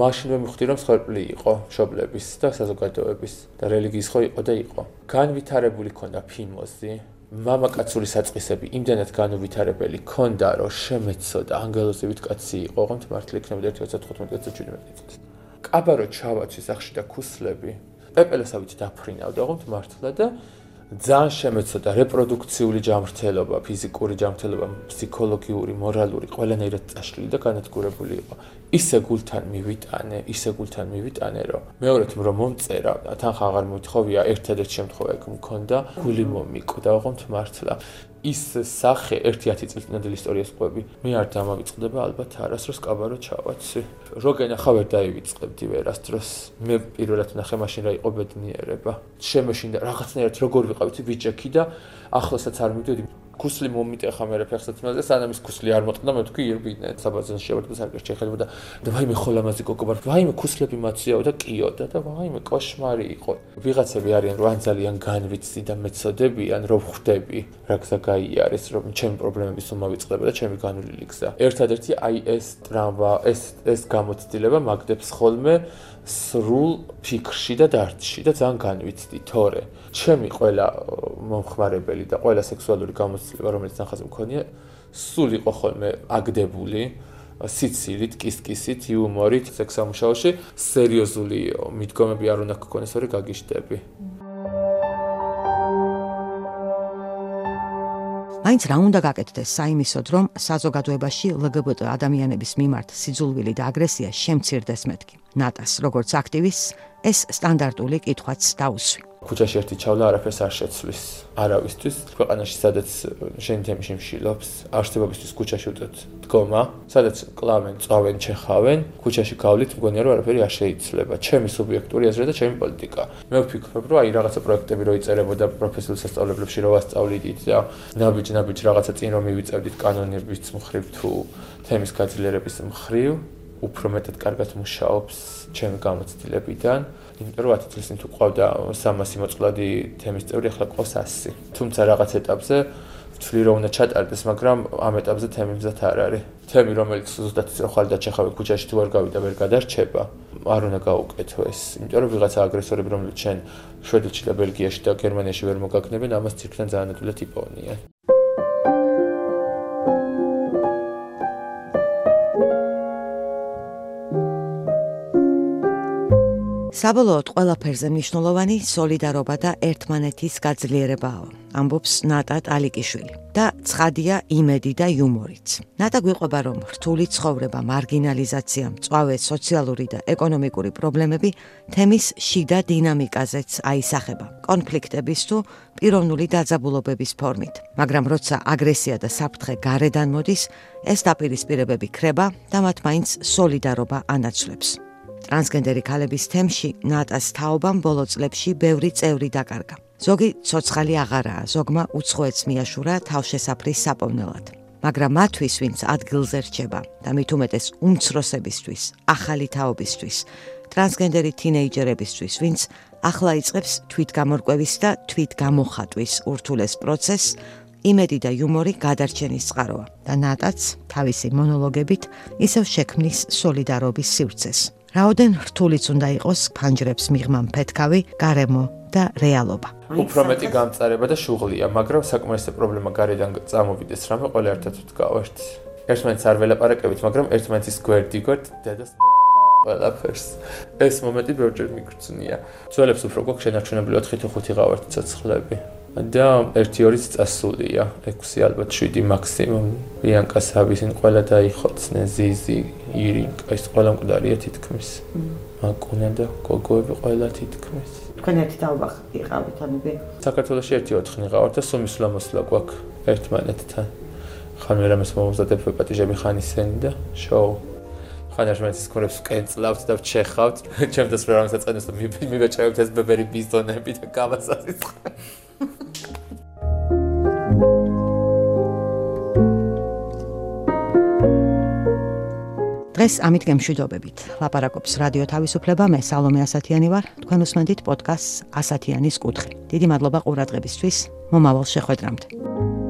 მაშინვე მიხვდი რომ სხერპლი იყო შობლების და საზოგადოების და რელიგიის ხო იყო და იყო. განვითარებული ქონდა ფიმოზი. მამაკაცური საწყისები იმდანაც განუვითარებელი ქონდა რომ შემეცოდა ანგელოზებით კაცი იყო, ხომ მართლა იქნებოდა 1.15 წელი. კაბარო ჩავაცი სახში და ქუსლები. პეპელესავით დაფრინავდა, ხომ მართლა და ძალიან შემეცოდა რეპროდუქციული ჯანმრთელობა, ფიზიკური ჯანმრთელობა, ფსიქოლოგიური, მორალური, ყველანაირად წაშლილი და განადგურებული იყო. ისე გულთან მივიტანე, ისე გულთან მივიტანე, რომ მეორეთ რომ მომწერა, თან ხაღარ მოთხოვია, ერთადერთ შემთხვევაში მქონდა გული მომიკვდა, ოღონდ მართლა. ის სახე 1-10 წლის წინანდელი ისტორიას ყვები. მე არ დამავიწყდება ალბათ არასდროს კაბარო ჩავაცი. როგენ ახლა ვერ დაივიწყებდი ვერასდროს. მე პირველად ნახე მაშინ რა იყო ბედნიერება. შემოშინდა რაღაცნაირად როგორ ვიყავით ბიჭექი და ახლასაც არ მივდიოდი. ქუსლი მომიტეხა მე რეფერსაც მე და სანამ ის ქუსლი არ მოწყდა მე თქვი ირბინე საბაზარში შევარდა სარკეს შეხედა და ვაიმე ხოლამაზი კოკობარ ვაიმე ქუსლები მაციაო და კიოდა და ვაიმე კოშმარი იყო. ვიღაცები არიან რო ან ძალიან განვიცდი და მეცოდებიან რო ხვდები რა გზა გაიარეს რომ ჩემი პრობლემების უმავიწყდება და ჩემი განვლილი გზა ერთადერთი აი ეს ტრამვა ეს ეს გამოცდილება მაგდებს ხოლმე სრულ ფიქრში და დარდში და ძალიან განვიცდი თორე ჩემი ყველა მომხმარებელი და ყველა სექსუალური გამოცდილება რომელიც ახაზე მქონია სულ იყო ხოლმე აგდებული სიცილით, კისკისით, იუმორით, სექსამუშაოში, სერიოზული მიდგომები არ უნდა გქონდეს, ორი გაგიშტები. მაინც რა უნდა გაკეთდეს საიმისოდ, რომ საზოგადოებაში LGBT ადამიანების მიმართ სიძულვილი და აგრესია შემცირდეს მეთქი. ნატას, როგორც აქტივის, ეს სტანდარტული კითხვაც დაუსვი. ქუჩაში ერთი ჩავლა არაფერს არ შეცვლის. არავისთვის ქვეყანაში სადაც შენ თემში მშილობს არსებობისთვის ქუჩაში უწევთ დგომა სადაც კლავენ წავენ ჩეხავენ ქუჩაში გავლით მგონია რომ არაფერი არ შეიძლება ჩემი სუბიექტური აზრი და ჩემი პოლიტიკა. მე ვფიქრობ რომ აი რაღაცა პროექტები რო იწერებოდა პროფესიულ სასწავლებლებში რო ვასწავლიდით და ნაბიჯ ნაბიჯ რაღაცა წინ რომ მივიწევდით კანონების მხრივ თუ თემის გაძლიერების მხრივ უფრო მეტად კარგად მუშაობს ჩემი გამოცდილებიდან იმიტომ რომ 10 წელს თუ ყავდა 300 მოწყვლადი თემის წევრი, ახლა ყავს 100. თუმცა რაღაც ეტაპზე ვთვლი რომ უნდა ჩატარდეს, მაგრამ ამ ეტაპზე თემი მზად არ არის. თემი რომელიც ზუსტად ისე ხალ და ჩეხავი ქუჩაში თუ არ გავიდა, ვერ გადარჩება. არ უნდა გაუკეთო ეს, იმიტომ რომ ვიღაცა აგრესორები რომელიც შენ შვედეთში და ბელგიაში და გერმანიაში ვერ მოგაგნებენ, ამას ცირკთან ძალიან ადვილად იპოვნიან. საბოლოოდ ყველაფერზე მნიშვნელოვანი სოლიდარობა და ერთმანეთის გაძლიერებაა. ამბობს ნატა ტალიკიშვილი. და ცხადია იმედი და იუმორიც. ნატა გვიყვება რომ რთული ცხოვრება, მარგინალიზაცია, მწვავე სოციალური და ეკონომიკური პრობლემები თემის შიდა დინამიკაზეც აისახება. კონფლიქტების თუ პიროვნული დაძაბულობების ფორმით. მაგრამ როცა აგრესია და საფრთხე გარედან მოდის, ეს დაპირისპირებები ქრება და მათ მაინც სოლიდარობა ანაცვლებს. ტრანსგენდერი ქალების თემში ნატას თაობამ ბოლო წლებში ბევრი წევრი დაკარგა. ზოგი ცოცხალი აღარაა, ზოგმა უცხოეთს მიაშურა თავშესაფრის საპოვნელად. მაგრამ მათთვის, ვინც ადგილზე რჩება და მით უმეტეს უმცროსებისთვის, ახალი თაობისთვის, ტრანსგენდერი თინეიჯერებისთვის, ვინც ახლა იწყებს თვითგამორკვევის და თვითგამოხატვის ურთულეს პროცესს, იმედი და იუმორი გადარჩენის წყაროა და ნატაც თავისი მონოლოგებით ისევ შექმნის სოლიდარობის სივრცეს. რაოდენ რთულიც უნდა იყოს ფანჯრებს მიღმა მფეთქავი გარემო და რეალობა. უფრო მეტი გამწარება და შუღლია, მაგრამ საკმარისი პრობლემა გარედან წამოვიდეს, რამე ყველა ერთად ვდგავართ. ერთმანეთს არ ველაპარაკებით, მაგრამ ერთმანეთის გვერდიგოთ დედას ყველაფერს. ეს მომენტი ბევრჯერ მიგრძნია. ძველებს უფრო გვაქვს შენარჩუნებული 4-5 ღავართ ცოცხლები. და 1-2-იც წასულია, 6 ალბათ 7 მაქსიმუმ. ბიანკა საბისინ ყველა დაიხოცნე, ზიზი, ირინკა, ეს ყველა მკვდარია თითქმის. მაკუნა და გოგოები ყველა თითქმის. თქვენ ერთი თაობა იყავით ამები საქართველოში ერთი ოთხნი ყავართ და სულ მისვლა-მოსვლა გვაქვს ერთმანეთთან. ხან ვერამეს მომზადებ პატიჟები ხან ისენი და შოუ. ხან ერთმანეთის ქორებს კენწლავთ და ვჩეხავთ. ჩემთვის ვერამეს აწყენებს და მიბეჭევთ ეს ბებერი ბიზონები და გავასაზის. დღეს ამით გემშვიდობებით. ლაპარაკობს რადიო თავისუფლება, მე სალომე ასათიანი ვარ. თქვენ უსმენთ პოდკასტს ასათიანის კუთხე. დიდი მადლობა ყურადღებისთვის. მომავალ შეხვედრამდე.